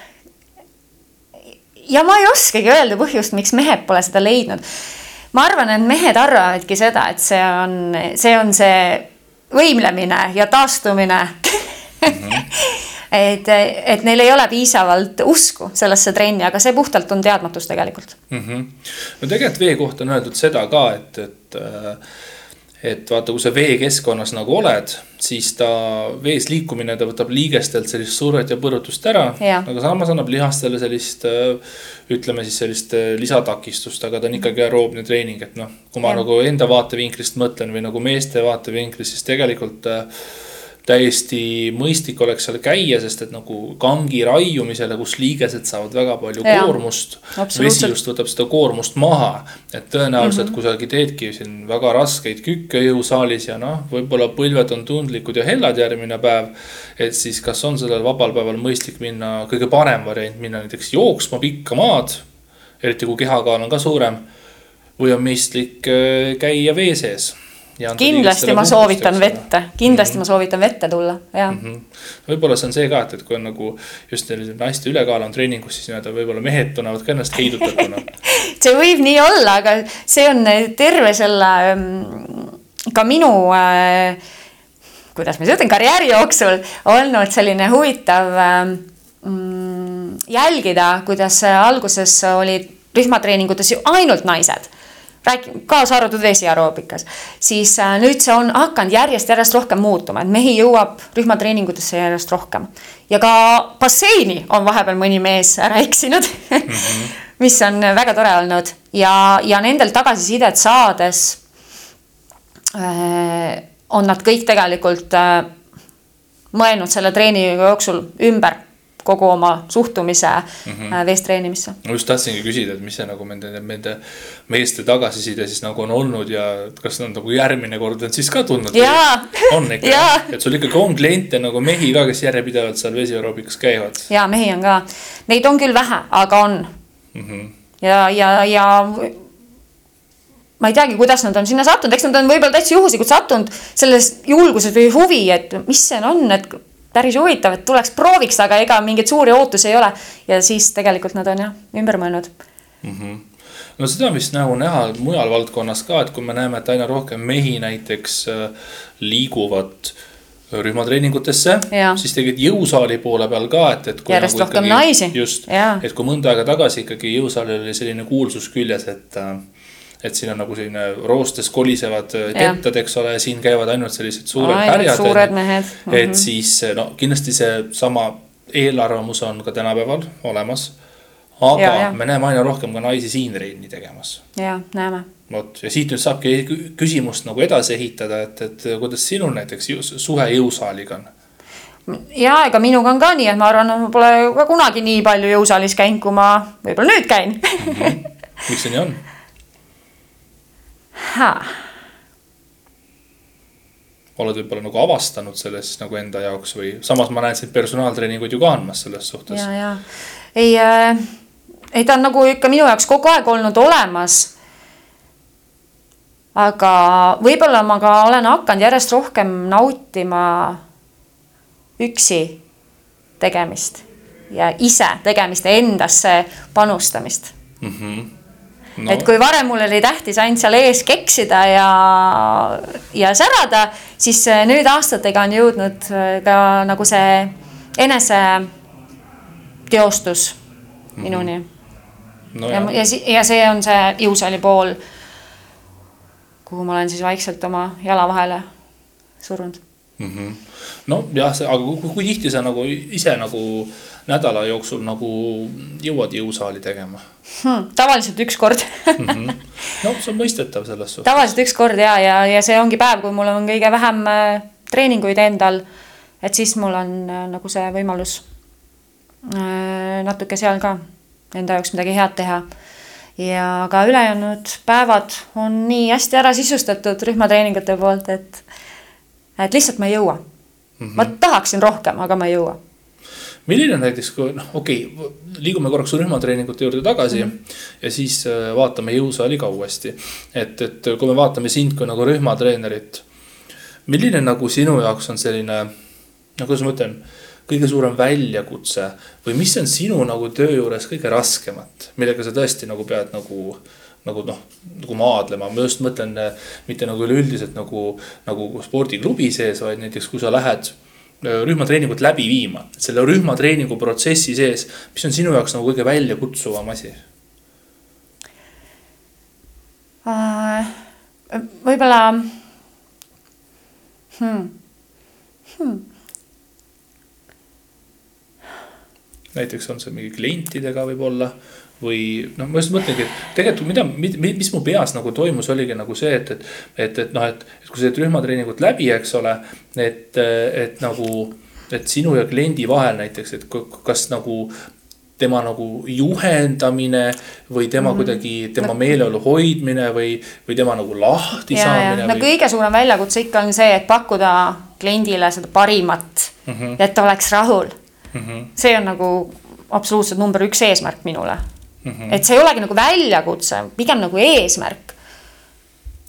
Ja ma ei oskagi öelda põhjust, miks mehed pole seda leidnud. ma arvan, et mehed arvavadki seda, et see on, see on see võimlemine ja taastumine mm. -hmm. et, et neil ei ole piisavalt usku sellesse trenni, aga see puhtalt on teadmatus tegelikult mm. -hmm. no tegelikult vee kohta on öeldud seda ka, et, et et vaata, kui sa veekeskkonnas nagu oled, siis ta vees liikumine, ta võtab liigestelt sellist survet ja põrutust ära. aga samas annab lihastele sellist, ütleme siis sellist lisatakistust, aga ta on ikkagi aeroobne treening, et noh, kui ma ja. nagu enda vaatevinklist mõtlen või nagu meeste vaatevinklist, siis tegelikult äh, täiesti mõistlik oleks seal käia, sest et nagu kangi raiumisele, kus liigesed saavad väga palju ja, koormust. vesi just võtab seda koormust maha, et tõenäoliselt mm -hmm. kusagil teedki siin väga raskeid kükke jõusaalis ja noh, võib-olla põlved on tundlikud ja hellad järgmine päev. et siis, kas on sellel vabal päeval mõistlik minna, kõige parem variant minna näiteks jooksma pikka maad. eriti kui kehakaal on ka suurem või on mõistlik äh, käia vee sees kindlasti ma soovitan vette, kindlasti mm -hmm. ma soovitan vette tulla, jah mm -hmm.. võib-olla see on see ka, et, et kui on nagu just selline naiste ülekaal on treeningus, siis nii-öelda võib-olla mehed tunnevad ka ennast heidutatuna. See võib nii olla, aga see on terve selle mm, ka minu äh, kuidas ma siis ütlen, karjääri jooksul olnud selline huvitav äh, jälgida, kuidas alguses olid rühmatreeningutes ju ainult naised räägi-, kaasa arvatud vesiaeroobikas, siis äh, nüüd see on hakanud järjest-järjest rohkem muutuma, et mehi jõuab rühmatreeningutesse järjest rohkem. ja ka basseini on vahepeal mõni mees ära eksinud mm, -hmm. mis on väga tore olnud ja, ja nendel tagasisidet saades äh, on nad kõik tegelikult äh, mõelnud selle treeningu jooksul ümber kogu oma suhtumise mm -hmm. veest treenimisse. ma just tahtsingi küsida, et mis see nagu nende, nende meeste tagasiside siis nagu on olnud ja kas nad nagu järgmine kord on siis ka tundnud? on ikka, et sul ikkagi on kliente nagu mehi ka, kes järjepidevalt seal vesiaeroobikas käivad? ja mehi on ka, neid on küll vähe, aga on mm. -hmm. ja, ja, ja ma ei teagi, kuidas nad on sinna sattunud, eks nad on võib-olla täitsa juhuslikult sattunud selles julguses või huvi, et mis see on, et päris huvitav, et tuleks prooviks, aga ega mingeid suuri ootusi ei ole. ja siis tegelikult nad on jah, ümber mõelnud mm. -hmm no seda on vist nagu näha mujal valdkonnas ka, et kui me näeme, et aina rohkem mehi näiteks äh, liiguvad rühmatreeningutesse, siis tegelikult jõusaali poole peal ka, et, et. järjest nagu rohkem naisi. just, et kui mõnda aega tagasi ikkagi jõusaalil oli selline kuulsus küljes, et äh, et siin on nagu selline roostes kolisevad äh, kettad, eks ole, siin käivad ainult sellised suured Ai, härjad. suured mehed mm. -hmm. et siis no kindlasti seesama eelarvamus on ka tänapäeval olemas. aga ja, ja. me näeme aina rohkem ka naisi siin trenni tegemas. ja, näeme. vot ja siit nüüd saabki küsimust nagu edasi ehitada, et, et kuidas sinul näiteks suhe jõusaaliga on? ja ega minuga on ka nii, et ma arvan, et ma pole ka kunagi nii palju jõusaalis käinud, kui ma võib-olla nüüd käin mm. -hmm. miks see nii on? Oled võib-olla nagu avastanud sellest nagu enda jaoks või samas ma näen sind personaaltreeninguid ju ka andmas selles suhtes. ja, ja ei äh,, ei ta on nagu ikka minu jaoks kogu aeg olnud olemas. aga võib-olla ma ka olen hakanud järjest rohkem nautima üksi tegemist ja ise tegemist ja endasse panustamist mm. -hmm no.. et kui varem mul oli tähtis ainult seal ees keksida ja, ja särada, siis nüüd aastatega on jõudnud äh, ka nagu see enese teostus minuni mm. -hmm. No ja, ja, ja see on see jõusaali pool, kuhu ma olen siis vaikselt oma jala vahele surunud mm. -hmm. nojah, aga kui, kui tihti sa nagu ise nagu nädala jooksul nagu jõuad jõusaali tegema hmm,? tavaliselt üks kord mm. -hmm. no see on mõistetav selles suhtes. tavaliselt üks kord ja, ja, ja see ongi päev, kui mul on kõige vähem äh, treeninguid endal. et siis mul on äh, nagu see võimalus äh, natuke seal ka enda jaoks midagi head teha. ja ka ülejäänud päevad on nii hästi ära sisustatud rühmatreeningute poolt, et, et lihtsalt ma ei jõua mm. -hmm. ma tahaksin rohkem, aga ma ei jõua milline on näiteks, kui noh, okei okay,, liigume korraks rühmatreeningute juurde tagasi mm. -hmm. ja siis äh, vaatame jõusaali ka uuesti. et, et kui me vaatame sind kui nagu rühmatreenerit. milline nagu sinu jaoks on selline, no kuidas ma ütlen, kõige suurem väljakutse või mis on sinu nagu töö juures kõige raskemat, millega sa tõesti nagu pead nagu nagu noh, nagu maadlema, ma just mõtlen äh, mitte nagu üleüldiselt nagu, nagu spordiklubi sees, vaid näiteks kui sa lähed Äh, rühmatreeningut läbi viima, selle rühmatreeningu protsessi sees, mis on sinu jaoks nagu kõige väljakutsuvam asi? Äh, võib-olla hmm. Hmm. Näiteks on see mingi klientidega võib-olla või noh, ma just mõtlengi, et tegelikult mida, mis mu peas nagu toimus, oligi nagu see, et, et, et, et noh, et, et kui sa teed rühmatreeningut läbi, eks ole, et, et nagu, et sinu ja kliendi vahel näiteks, et kas nagu tema nagu juhendamine või tema mm -hmm. kuidagi, tema meeleolu hoidmine või, või tema nagu lahti ja, saamine. no või... kõige suurem väljakutse ikka on see, et pakkuda kliendile seda parimat mm, -hmm. et ta oleks rahul mm. -hmm. see on nagu absoluutselt number üks eesmärk minule mm. -hmm. et see ei olegi nagu väljakutse, pigem nagu eesmärk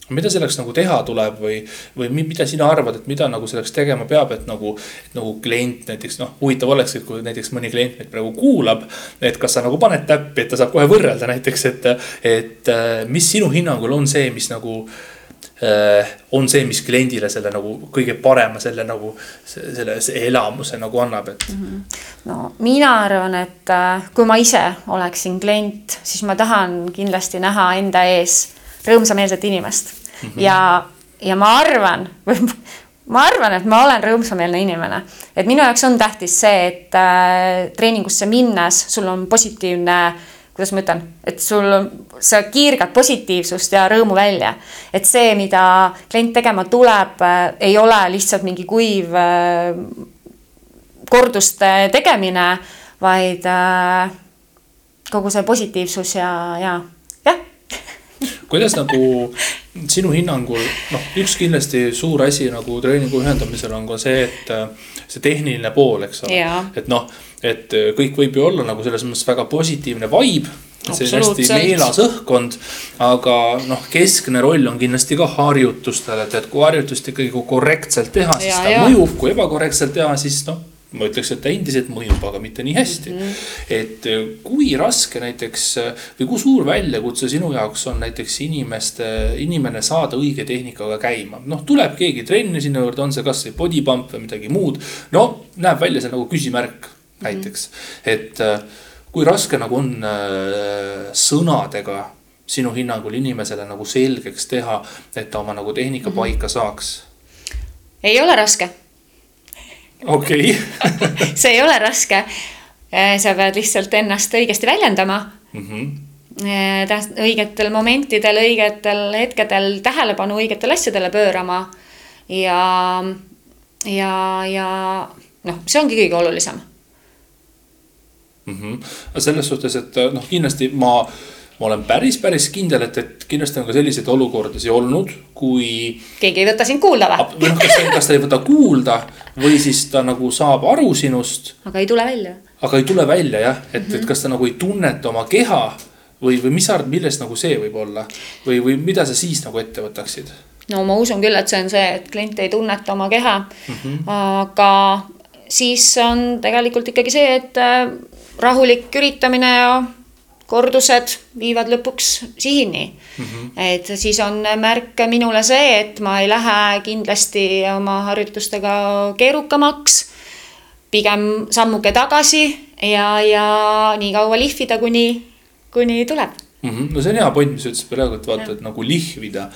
mida selleks nagu teha tuleb või, või mida sina arvad, et mida nagu selleks tegema peab, et nagu, nagu klient näiteks noh, huvitav oleks, et kui näiteks mõni klient meid praegu kuulab. et kas sa nagu paned täppi, et ta saab kohe võrrelda näiteks, et, et mis sinu hinnangul on see, mis nagu äh, on see, mis kliendile selle nagu kõige parema selle nagu selle, selle elamuse nagu annab, et. -hmm. no mina arvan, et äh, kui ma ise oleksin klient, siis ma tahan kindlasti näha enda ees rõõmsameelset inimest mm. -hmm. ja, ja ma arvan ma arvan, et ma olen rõõmsameelne inimene, et minu jaoks on tähtis see, et äh, treeningusse minnes sul on positiivne kuidas ma ütlen, et sul, sa kiirgad positiivsust ja rõõmu välja. et see, mida klient tegema tuleb äh,, ei ole lihtsalt mingi kuiv äh, korduste tegemine, vaid äh, kogu see positiivsus ja, ja kuidas nagu sinu hinnangul, noh, üks kindlasti suur asi nagu treeningu ühendamisel on ka see, et äh, see tehniline pool, eks ole. et noh, et äh, kõik võib ju olla nagu selles mõttes väga positiivne vibe see on hästi meelas õhkkond, aga noh, keskne roll on kindlasti ka harjutustel, et, et kui harjutust ikkagi korrektselt teha, siis ja, ta ja. mõjub, kui ebakorrektselt teha, siis noh ma ütleks, et ta endiselt mõjub, aga mitte nii hästi mm. -hmm. et äh, kui raske näiteks äh, või kui suur väljakutse sinu jaoks on näiteks inimeste, inimene saada õige tehnikaga käima. noh, tuleb keegi trenni sinna juurde, on see kasvõi body pump või midagi muud. no näeb välja see nagu küsimärk näiteks mm, -hmm. et äh, kui raske nagu on sõnadega sinu hinnangul inimesele nagu selgeks teha, et ta oma nagu tehnika mm -hmm. paika saaks? ei ole raske okei okay. see ei ole raske. Äh, sa pead lihtsalt ennast õigesti väljendama mm. -hmm õigetel momentidel, õigetel hetkedel tähelepanu õigetele asjadele pöörama. ja, ja, ja noh, see ongi kõige olulisem mm. -hmm. selles suhtes, et noh, kindlasti ma ma olen päris, päris kindel, et, et kindlasti on ka selliseid olukordasid olnud, kui. keegi ei võta sind kuulda või? või noh, kas, kas ta ei võta kuulda või siis ta nagu saab aru sinust. aga ei tule välja. aga ei tule välja jah, et mm, -hmm. et mhm. kas ta nagu ei tunneta oma keha või, või mis sa arvad, millest nagu see võib olla või, või mida sa siis nagu ette võtaksid? no ma usun küll, et see on see, et klient ei tunneta oma keha mm. -hmm. aga siis on tegelikult ikkagi see, et äh, rahulik üritamine ja kordused viivad lõpuks sihini mm. -hmm. et siis on märk minule see, et ma ei lähe kindlasti oma harjutustega keerukamaks. pigem sammuke tagasi ja, ja nii kaua lihvida, kuni, kuni tuleb mm. -hmm. no see on hea point, mis sa ütlesid praegu, et vaata, et nagu lihvida.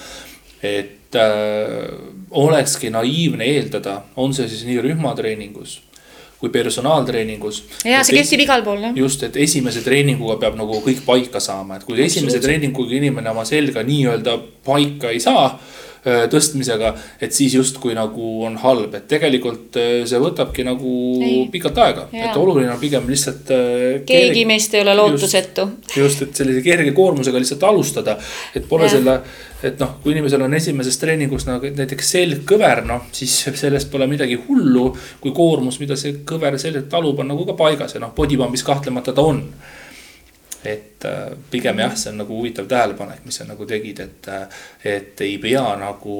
et äh, olekski naiivne eeldada, on see siis nii rühmatreeningus kui personaaltreeningus. ja see kehtib igal pool jah. just, et esimese treeninguga peab nagu kõik paika saama, et kui esimese treeninguga inimene oma selga nii-öelda paika ei saa tõstmisega, et siis justkui nagu on halb, et tegelikult see võtabki nagu ei. pikalt aega, et oluline on pigem lihtsalt. keegi kerge, meist ei ole lootusetu. just, just, et sellise kerge koormusega lihtsalt alustada, et pole ja. selle et noh, kui inimesel on esimeses treeningus nagu näiteks selg kõver, noh siis sellest pole midagi hullu. kui koormus, mida see kõver selgelt talub, on nagu ka paigas ja noh, bodypump'is kahtlemata ta on. Et äh, pigem jah, see on nagu huvitav tähelepanek, mis sa nagu tegid, et, äh, et ei pea nagu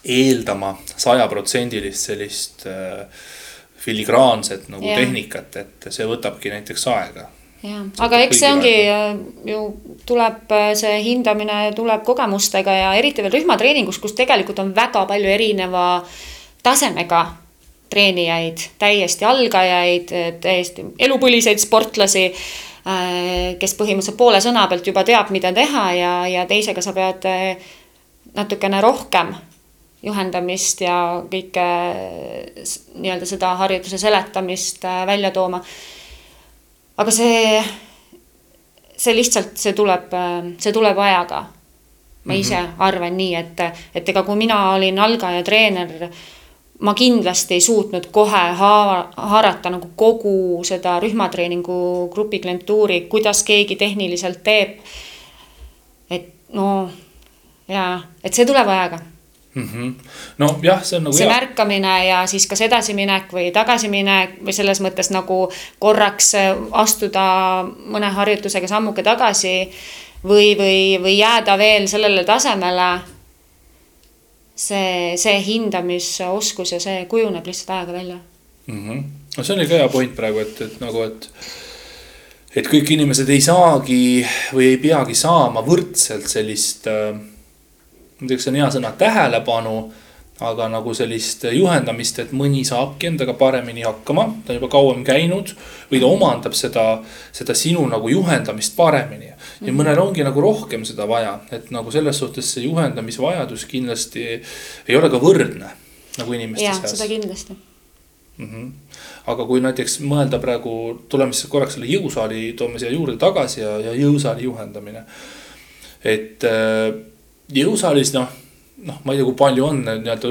eeldama sajaprotsendilist sellist äh, filigraanset nagu yeah. tehnikat, et see võtabki näiteks aega jah, aga eks see ongi ju tuleb see hindamine tuleb kogemustega ja eriti veel rühmatreeningus, kus tegelikult on väga palju erineva tasemega treenijaid, täiesti algajaid, täiesti elupõliseid sportlasi, kes põhimõtteliselt poole sõna pealt juba teab, mida teha ja, ja teisega sa pead natukene rohkem juhendamist ja kõike s- nii-öelda seda harjutuse seletamist äh, välja tooma. aga see, see lihtsalt, see tuleb, see tuleb ajaga. ma ise mm -hmm. arvan nii, et, et ega kui mina olin algaja treener, ma kindlasti ei suutnud kohe haava, haarata nagu kogu seda rühmatreeningu grupi klientuuri, kuidas keegi tehniliselt teeb. et no ja, et see tuleb ajaga mm. -hmm. nojah, see on nagu see hea. märkamine ja siis kas edasiminek või tagasiminek või selles mõttes nagu korraks äh, astuda mõne harjutusega sammuke tagasi või, või, või jääda veel sellele tasemele. See, see hindamisoskus ja see kujuneb lihtsalt ajaga välja. mm. -hmm. no see oli ka hea point praegu, et, et nagu, et. et kõik inimesed ei saagi või ei peagi saama võrdselt sellist äh,. ma ei tea, kas see on hea sõna, tähelepanu. aga nagu sellist juhendamist, et mõni saabki endaga paremini hakkama, ta on juba kauem käinud. või ta omandab seda, seda sinu nagu juhendamist paremini. Ja mõnel ongi nagu rohkem seda vaja, et nagu selles suhtes see juhendamisvajadus kindlasti ei ole ka võrdne nagu inimeste ja seas seda kindlasti. mm. -hmm. aga kui näiteks mõelda praegu, tuleme siis korraks selle jõusaali, toome siia juurde tagasi ja, ja jõusaali juhendamine. et äh, jõusaalis noh, noh, ma ei tea, kui palju on nii-öelda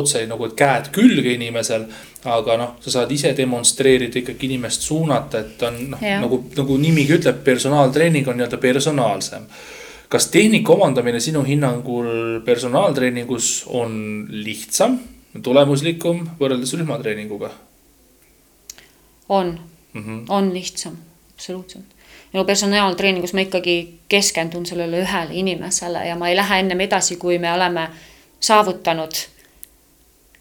otse nagu käed külge inimesel. aga noh, sa saad ise demonstreerida ikkagi inimest suunata, et on noh, nagu, nagu nimigi ütleb, personaaltreening on nii-öelda personaalsem kas tehnika omandamine sinu hinnangul personaaltreeningus on lihtsam, tulemuslikum võrreldes rühmatreeninguga on mm? -hmm. on lihtsam, absoluutselt. Ja personaaltreeningus ma ikkagi keskendun sellele ühele inimesele ja ma ei lähe ennem edasi, kui me oleme saavutanud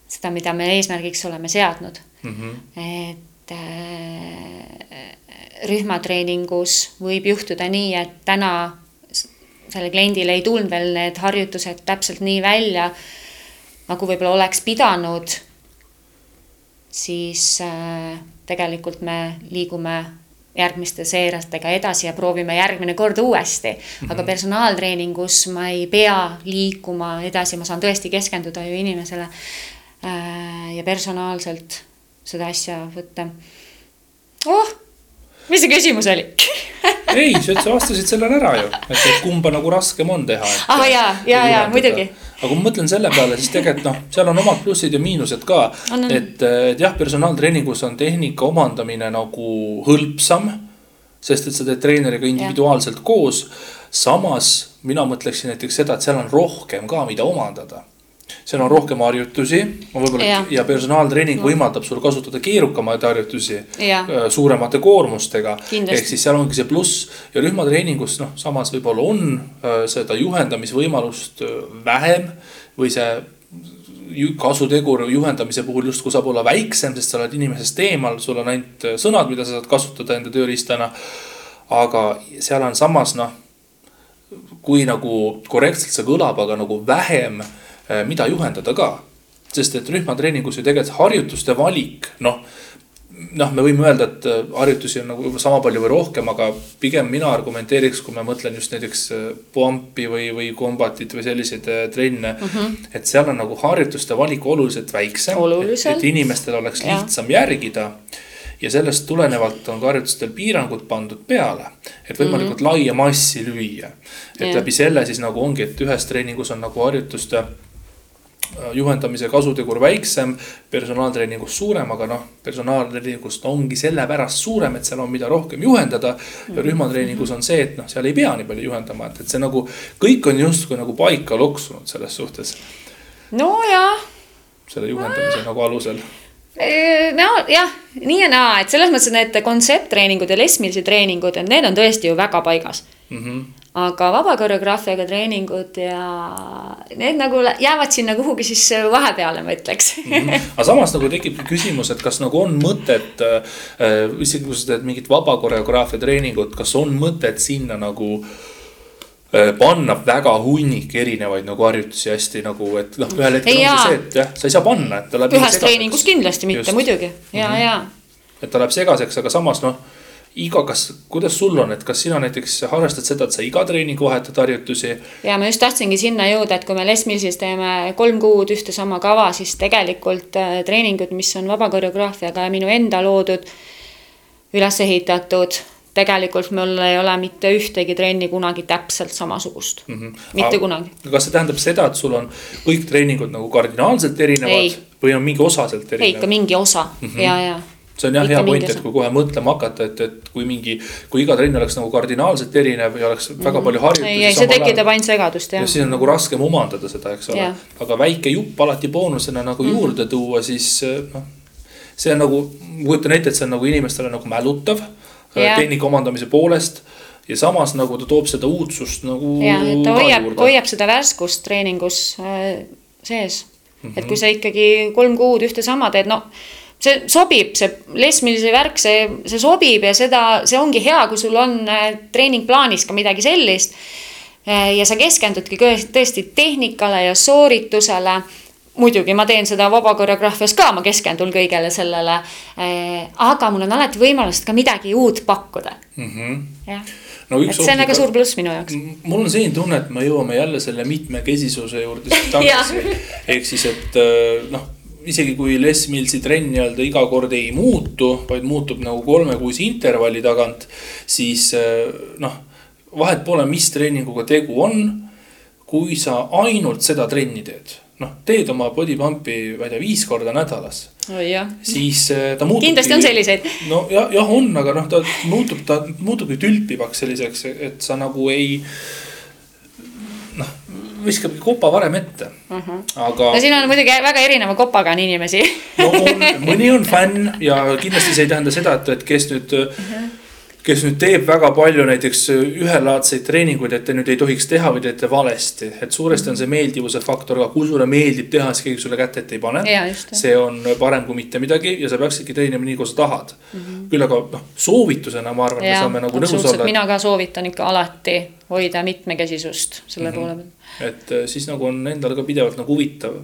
seda, mida me eesmärgiks oleme seadnud Mm -hmm. et äh, rühmatreeningus võib juhtuda nii, et täna sellel kliendil ei tulnud veel need harjutused täpselt nii välja, nagu võib-olla oleks pidanud. siis äh, tegelikult me liigume järgmiste seeretega edasi ja proovime järgmine kord uuesti aga personaaltreeningus ma ei pea liikuma edasi, ma saan tõesti keskenduda ju inimesele äh, ja personaalselt seda asja võtta. oh, mis see küsimus oli ei, sa vastasid sellele ära ju, et, kumba nagu raskem on teha. Ah, jaa, jaa, jaa, muidugi. aga kui ma mõtlen selle peale, siis tegelikult noh, seal on omad plussid ja miinused ka. Et, et jah, personaaltreeningus on tehnika omandamine nagu hõlpsam. sest et sa teed treeneriga individuaalselt ja. koos. samas mina mõtleksin näiteks seda, et seal on rohkem ka, mida omandada seal on rohkem harjutusi, võib-olla ja, ja personaaltreening no. võimaldab sul kasutada keerukamaid harjutusi Ja. äh, suuremate koormustega. Ehk siis seal ongi see pluss ja rühmatreeningus noh, samas võib-olla on äh, seda juhendamisvõimalust äh, vähem või see kasutegur juhendamise puhul justkui saab olla väiksem, sest sa oled inimesest eemal, sul on ainult sõnad, mida sa saad kasutada enda tööriistana. aga seal on samas noh, kui nagu korrektselt see kõlab, aga nagu vähem, äh, mida juhendada ka. sest et rühmatreeningus ju tegelikult harjutuste valik, noh noh, me võime öelda, et äh, harjutusi on nagu sama palju või rohkem, aga pigem mina argumenteeriks, kui ma mõtlen just näiteks äh, pump'i või, või combat'it või selliseid äh, trenne mm. -hmm. et seal on nagu harjutuste valik oluliselt väiksem. Et inimestel oleks Jah. lihtsam järgida. ja sellest tulenevalt on ka harjutustel piirangud pandud peale, et võimalikult mm -hmm. laia massi lüüa. et Jah. läbi selle siis nagu ongi, et ühes treeningus on nagu harjutuste äh, juhendamise kasutegur väiksem, personaaltreeningus suurem, aga noh, personaaltreeningust ongi sellepärast suurem, et seal on, mida rohkem juhendada. ja rühmatreeningus on see, et noh, seal ei pea nii palju juhendama, et, et see nagu kõik on justkui nagu paika loksunud selles suhtes, nojah, selle juhendamise nagu alusel. Nojah, nii ja naa, et selles mõttes, need kontsepttreeningud ja lesmilise treeningud, et need on tõesti ju väga paigas. Mm -hmm. aga vaba koreograafiaga treeningud ja need nagu jäävad sinna kuhugi siis vahepeale, ma ütleks. Aga samas nagu tekib küsimus, et kas nagu on mõtet äh,, isegi kui sa teed mingit vaba koreograafia treeningut, kas on mõtet sinna nagu äh, panna väga hunnik erinevaid nagu harjutusi hästi nagu, et noh, ühel hetkel Ei, ongi see, et jah, sa ei saa panna, et ta läheb. ühes treeningus kindlasti mitte, muidugi ja mm, -hmm. ja et ta läheb segaseks, aga samas noh, iga, kas, kuidas sul on, et kas sina näiteks harrastad seda, et sa iga treeningu vahetad harjutusi? ja ma just tahtsingi sinna jõuda, et kui me Les Millsis teeme kolm kuud ühte sama kava, siis tegelikult äh, treeningud, mis on vaba koreograafiaga ja minu enda loodud, üles ehitatud tegelikult mul ei ole mitte ühtegi trenni kunagi täpselt samasugust mm. -hmm. mitte Aga, kunagi. kas see tähendab seda, et sul on kõik treeningud nagu kardinaalselt erinevad ei. või on mingi osa sealt erinev? ei, ikka mingi osa mm -hmm. ja, ja see on jah hea point, et kui kohe mõtlema hakata, et, et kui mingi, kui iga trenn oleks nagu kardinaalselt erinev ja oleks väga mhm. palju harjutusi. ei, ei see tekitab ainult segadust jah. ja siis on nagu raskem omandada seda, eks ole. aga väike jupp alati boonusena nagu mm -hmm. juurde tuua, siis noh. see on nagu, ma kujutan ette, et see on nagu inimestele nagu mälutav yeah. tehnika omandamise poolest ja samas nagu ta toob seda uudsust nagu. ja, et ta hoiab, hoiab seda värskust treeningus äh, sees mm. -hmm. et kui sa ikkagi kolm kuud ühte sama teed, no see sobib, see lesmilise värk, see, see sobib ja seda, see ongi hea, kui sul on äh, treeningplaanis ka midagi sellist. Äh, ja sa keskendudki tõesti tehnikale ja sooritusele muidugi ma teen seda vaba koreograafias ka, ma keskendun kõigele sellele. Eh, aga mul on alati võimalust ka midagi uut pakkuda mm. -hmm. jah no, et see on väga suur pluss minu jaoks. mul on selline tunne, et me jõuame jälle selle mitmekesisuse juurde tagasi ehk siis, et eh, noh, isegi kui Les Millsi trenn nii-öelda iga kord ei muutu, vaid muutub nagu kolmekuise intervalli tagant, siis eh, noh, vahet pole, mis treeninguga tegu on. kui sa ainult seda trenni teed noh, teed oma body pump'i, ma ei tea, viis korda nädalas oh,. siis äh, ta muutub. kindlasti on selliseid. no jah, jah on, aga noh, ta muutub, ta muutubki tülpivaks selliseks, et sa nagu ei. noh, viskabki kopa varem ette uh, mhm. -huh. aga. no siin on muidugi väga erineva kopaga on inimesi no on, mõni on fänn ja kindlasti see ei tähenda seda, et, et kes nüüd uh. Mhm. -huh kes nüüd teeb väga palju näiteks ühelaadseid treeninguid, et te nüüd ei tohiks teha või teete valesti. et suuresti on see meeldivuse faktor, aga kui sulle meeldib teha, siis keegi sulle kätt ette ei pane. see on parem kui mitte midagi ja sa peaksidki treenima nii, kui sa tahad mm. -hmm. küll aga noh, soovitusena ma arvan, me saame nagu nõus olla. mina ka soovitan ikka alati hoida mitmekesisust selle mm -hmm. poole peal. et äh, siis nagu on endale ka pidevalt nagu huvitav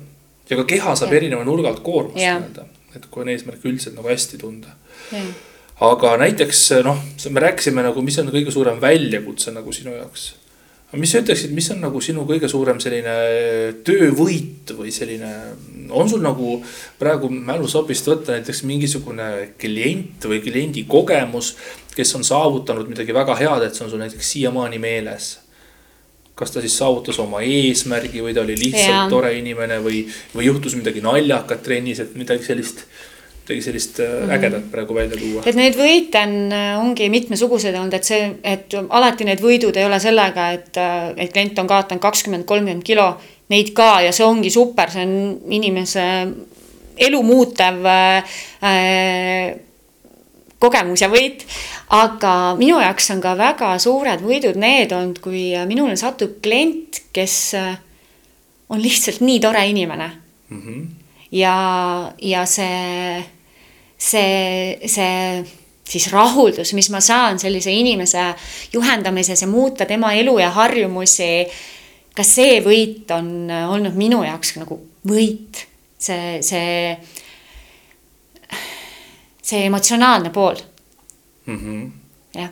ja ka keha saab ja. erineva nurga alt koormust nii-öelda, et kui on eesmärk üldiselt nagu hästi tunda aga näiteks noh, me rääkisime nagu, mis on kõige suurem väljakutse nagu sinu jaoks. mis sa ütleksid, mis on nagu sinu kõige suurem selline töövõit või selline, on sul nagu praegu mälusopist võtta näiteks mingisugune klient või kliendi kogemus, kes on saavutanud midagi väga head, et see on sul näiteks siiamaani meeles kas ta siis saavutas oma eesmärgi või ta oli lihtsalt ja. tore inimene või, või juhtus midagi naljakat trennis, et midagi sellist midagi sellist mm. ägedat praegu välja tuua. et neid võite on, äh, ongi mitmesugused olnud, et see, et alati need võidud ei ole sellega, et, äh, et klient on kaotanud kakskümmend, kolmkümmend kilo. Neid ka ja see ongi super, see on inimese elu muutev äh, kogemus ja võit. aga minu jaoks on ka väga suured võidud need olnud, kui minule satub klient, kes on lihtsalt nii tore inimene mm. -hmm. ja, ja see see, see siis rahuldus, mis ma saan sellise inimese juhendamises ja muuta tema elu ja harjumusi. ka see võit on olnud minu jaoks nagu võit, see, see, see emotsionaalne pool mm. -hmm. jah.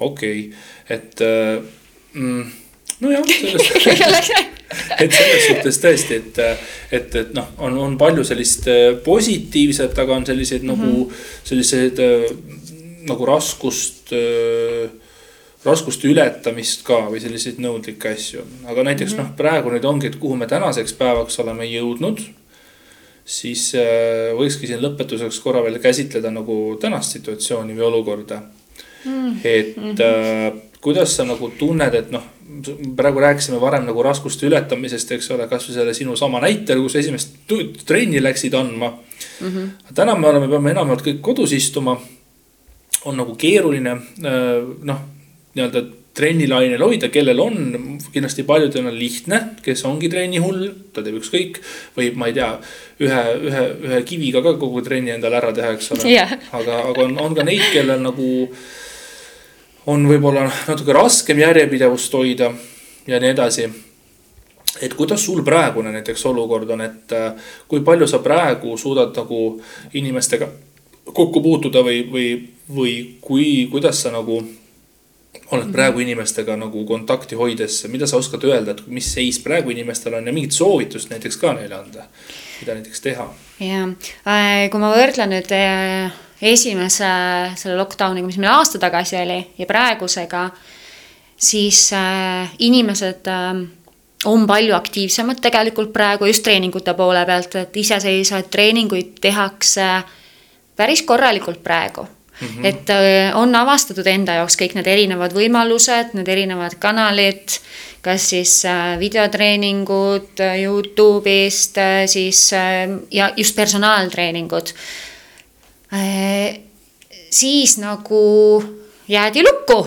okei okay., et äh, mm, nojah, et selles suhtes tõesti, et, et, et noh, on, on palju sellist äh, positiivset, aga on selliseid mm -hmm. nagu mhm. selliseid äh, nagu raskust äh, raskuste ületamist ka või selliseid nõudlikke asju. aga näiteks mm -hmm. noh, praegu nüüd ongi, et kuhu me tänaseks päevaks oleme jõudnud. siis võikski siin lõpetuseks korra veel käsitleda nagu tänast situatsiooni või olukorda mm. -hmm. et äh, kuidas sa nagu tunned, et noh, praegu rääkisime varem nagu raskuste ületamisest, eks ole, kasvõi selle sinu sama näitel, kus esimest trenni läksid andma mm. -hmm. täna me oleme, peame enamjaolt kõik kodus istuma. on nagu keeruline noh, nii-öelda trennilainel hoida, kellel on, kindlasti paljudel on lihtne, kes ongi trennihull, ta teeb ükskõik. või ma ei tea, ühe, ühe, ühe kiviga ka kogu trenni endale ära teha, eks ole yeah.. aga, aga on, on ka neid, kellel nagu on võib-olla natuke raskem järjepidevust hoida ja nii edasi. et kuidas sul praegune näiteks olukord on, et äh, kui palju sa praegu suudad nagu inimestega kokku puutuda või, või, või kui, kuidas sa nagu oled praegu inimestega nagu kontakti hoides, mida sa oskad öelda, et mis seis praegu inimestel on ja mingit soovitust näiteks ka neile anda, mida näiteks teha? jah, kui ma võrdlen nüüd esimese selle lockdown'iga, mis meil aasta tagasi oli ja praegusega, siis äh, inimesed äh, on palju aktiivsemad tegelikult praegu just treeningute poole pealt, et iseseisvaid treeninguid tehakse päris korralikult praegu Mm -hmm. et äh, on avastatud enda jaoks kõik need erinevad võimalused, need erinevad kanalid, kas siis äh, videotreeningud äh, Youtube'ist, siis ja just personaaltreeningud siis nagu jäädi lukku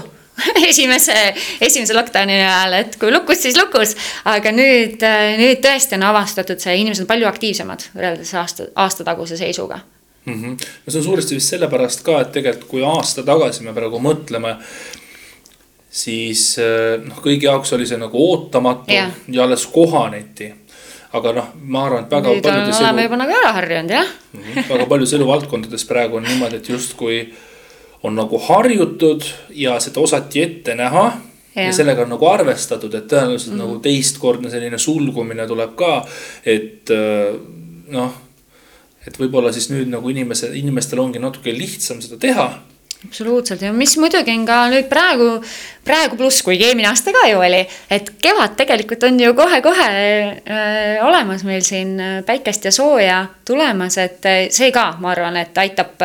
esimese, esimese lockdown'i ajal, et kui lukus, siis lukus. aga nüüd, nüüd tõesti on avastatud see, inimesed on palju aktiivsemad võrreldes aasta, aastataguse seisuga mm. -hmm. no see on suuresti vist sellepärast ka, et tegelikult kui aasta tagasi me praegu mõtleme, siis noh, kõigi jaoks oli see nagu ootamatu ja, ja alles kohaneti aga noh, ma arvan, et väga nüüd paljudes elu. oleme juba nagu ära harjunud, jah mm. -hmm. väga paljudes eluvaldkondades praegu on niimoodi, et justkui on nagu harjutud ja seda osati ette näha. Ja. ja sellega on nagu arvestatud, et tõenäoliselt mm -hmm. nagu teistkordne selline sulgumine tuleb ka, et äh, noh. et võib-olla siis nüüd nagu inimese, inimestel ongi natuke lihtsam seda teha absoluutselt ja mis muidugi on ka nüüd praegu, praegu pluss, kuigi eelmine aasta ka ju oli, et kevad tegelikult on ju kohe-kohe äh, olemas meil siin äh, päikest ja sooja tulemas, et äh, see ka, ma arvan, et aitab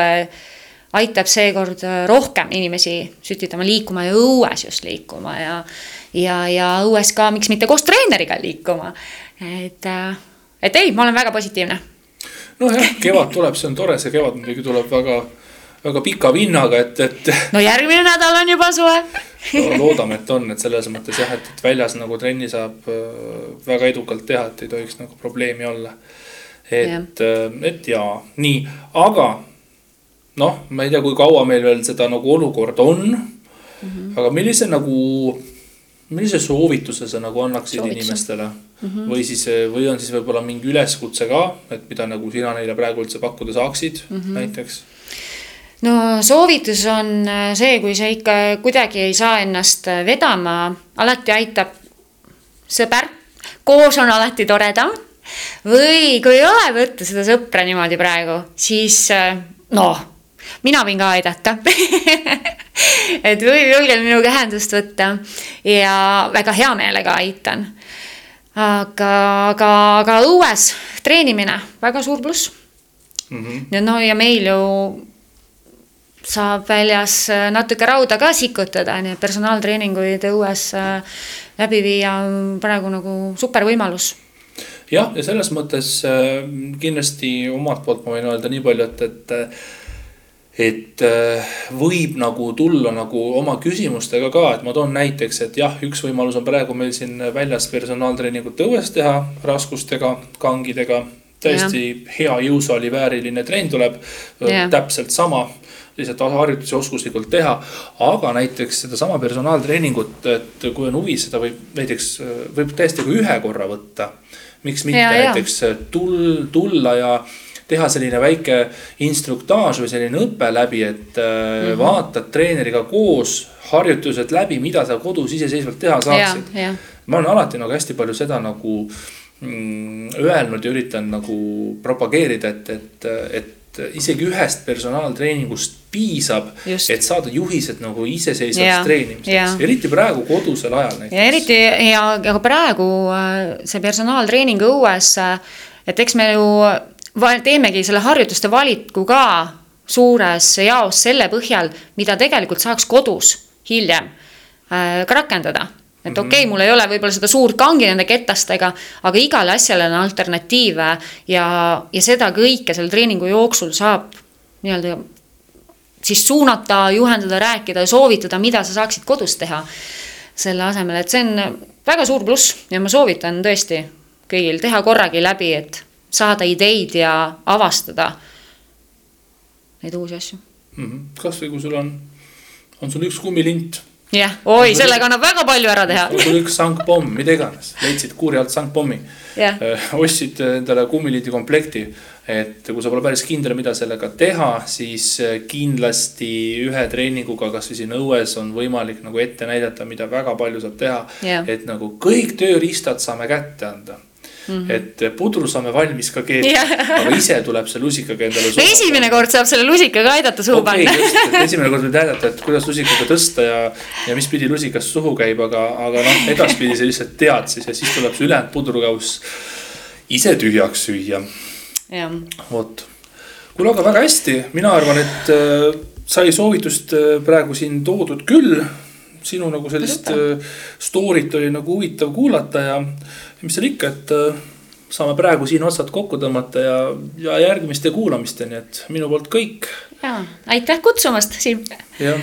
aitab seekord rohkem inimesi sütitama, liikuma ja õues just liikuma ja ja, ja õues ka, miks mitte koos treeneriga liikuma. et, et ei, ma olen väga positiivne. nojah, kevad tuleb, see on tore, see kevad muidugi tuleb väga väga pika vinnaga, et, et. no järgmine nädal on juba suve no, loodame, et on, et selles mõttes jah, et, väljas nagu trenni saab äh, väga edukalt teha, et ei tohiks nagu probleemi olla. et, äh, et jaa, nii, aga noh, ma ei tea, kui kaua meil veel seda nagu olukorda on mm. -hmm. aga millise nagu, millise soovituse sa nagu annaksid Soovituse. inimestele mm -hmm. või siis, või on siis võib-olla mingi üleskutse ka, et mida nagu sina neile praegu üldse pakkuda saaksid mm -hmm. näiteks no soovitus on äh, see, kui sa ikka kuidagi ei saa ennast äh, vedama, alati aitab sõber, koos on alati toredam. või kui ei ole võtta seda sõpra niimoodi praegu, siis äh, noh, mina võin ka aidata et võib julgelt minuga ühendust võtta ja väga hea meelega aitan. aga, aga, aga õues treenimine, väga suur pluss mm. -hmm. no ja meil ju saab väljas äh, natuke rauda ka sikutada, nii et personaaltreeninguid õues äh, läbi viia on praegu nagu super võimalus jah, ja selles mõttes äh, kindlasti omalt poolt ma võin öelda nii palju, et, et et võib nagu tulla nagu oma küsimustega ka, et ma toon näiteks, et jah, üks võimalus on praegu meil siin väljas personaaltreeningut õues teha raskustega, kangidega. täiesti ja. hea jõusaali vääriline trenn tuleb, täpselt sama lihtsalt harjutusi oskuslikult teha. aga näiteks sedasama personaaltreeningut, et kui on huvi, seda võib näiteks, võib täiesti ka ühe korra võtta. miks mitte ja, näiteks tul-, tulla ja teha selline väike instruktaaž või selline õpe läbi, et mm -hmm. vaatad treeneriga koos harjutused läbi, mida sa kodus iseseisvalt teha saaksid. ma olen alati nagu hästi palju seda nagu mm, öelnud ja üritan nagu propageerida, et, et, et isegi ühest personaaltreeningust piisab, et saada juhised nagu iseseisvaks treenimiseks, eriti praegu kodusel ajal näiteks. ja eriti ja, ja ka praegu äh, see personaaltreening õues, äh, et eks me ju teemegi selle harjutuste valiku ka suures jaos selle põhjal, mida tegelikult saaks kodus hiljem äh, ka rakendada et okei okay,, mul ei ole võib-olla seda suurt kangi nende ketastega, aga igale asjale on alternatiive ja, ja seda kõike selle treeningu jooksul saab nii-öelda siis suunata, juhendada, rääkida ja soovitada, mida sa saaksid kodus teha. selle asemel, et see on väga suur pluss ja ma soovitan tõesti kõigil teha korragi läbi, et saada ideid ja avastada neid uusi asju mm -hmm.. kasvõi kui sul on, on sul üks kummilint jah, oi, sellega annab väga palju ära teha. tuli üks sangpomm, mida iganes, leidsid kuuri alt sangpommi yeah.. ostsid endale kummiliidi komplekti, et kui sa pole päris kindel, mida sellega teha, siis kindlasti ühe treeninguga, kasvõi siin õues on võimalik nagu ette näidata, mida väga palju saab teha. Yeah.. et nagu kõik tööriistad saame kätte anda Mm -hmm. et pudru saame valmis ka keeta aga ise tuleb see lusikaga endale no esimene kord saab selle lusikaga aidata suhu okay, panna. esimene kord võib näidata, et kuidas lusikaga tõsta ja, ja mis pidi lusikas suhu käib, aga, aga noh, edaspidi sa lihtsalt tead siis ja siis tuleb see ülejäänud pudrukauss ise tühjaks süüa. vot, kuule, aga väga hästi, mina arvan, et äh, sai soovitust äh, praegu siin toodud küll. Sinu nagu sellist äh, story't oli nagu huvitav kuulata ja mis seal ikka, et äh, saame praegu siin otsad kokku tõmmata ja, ja järgmiste kuulamisteni, et minu poolt kõik. ja aitäh kutsumast, Siim. jah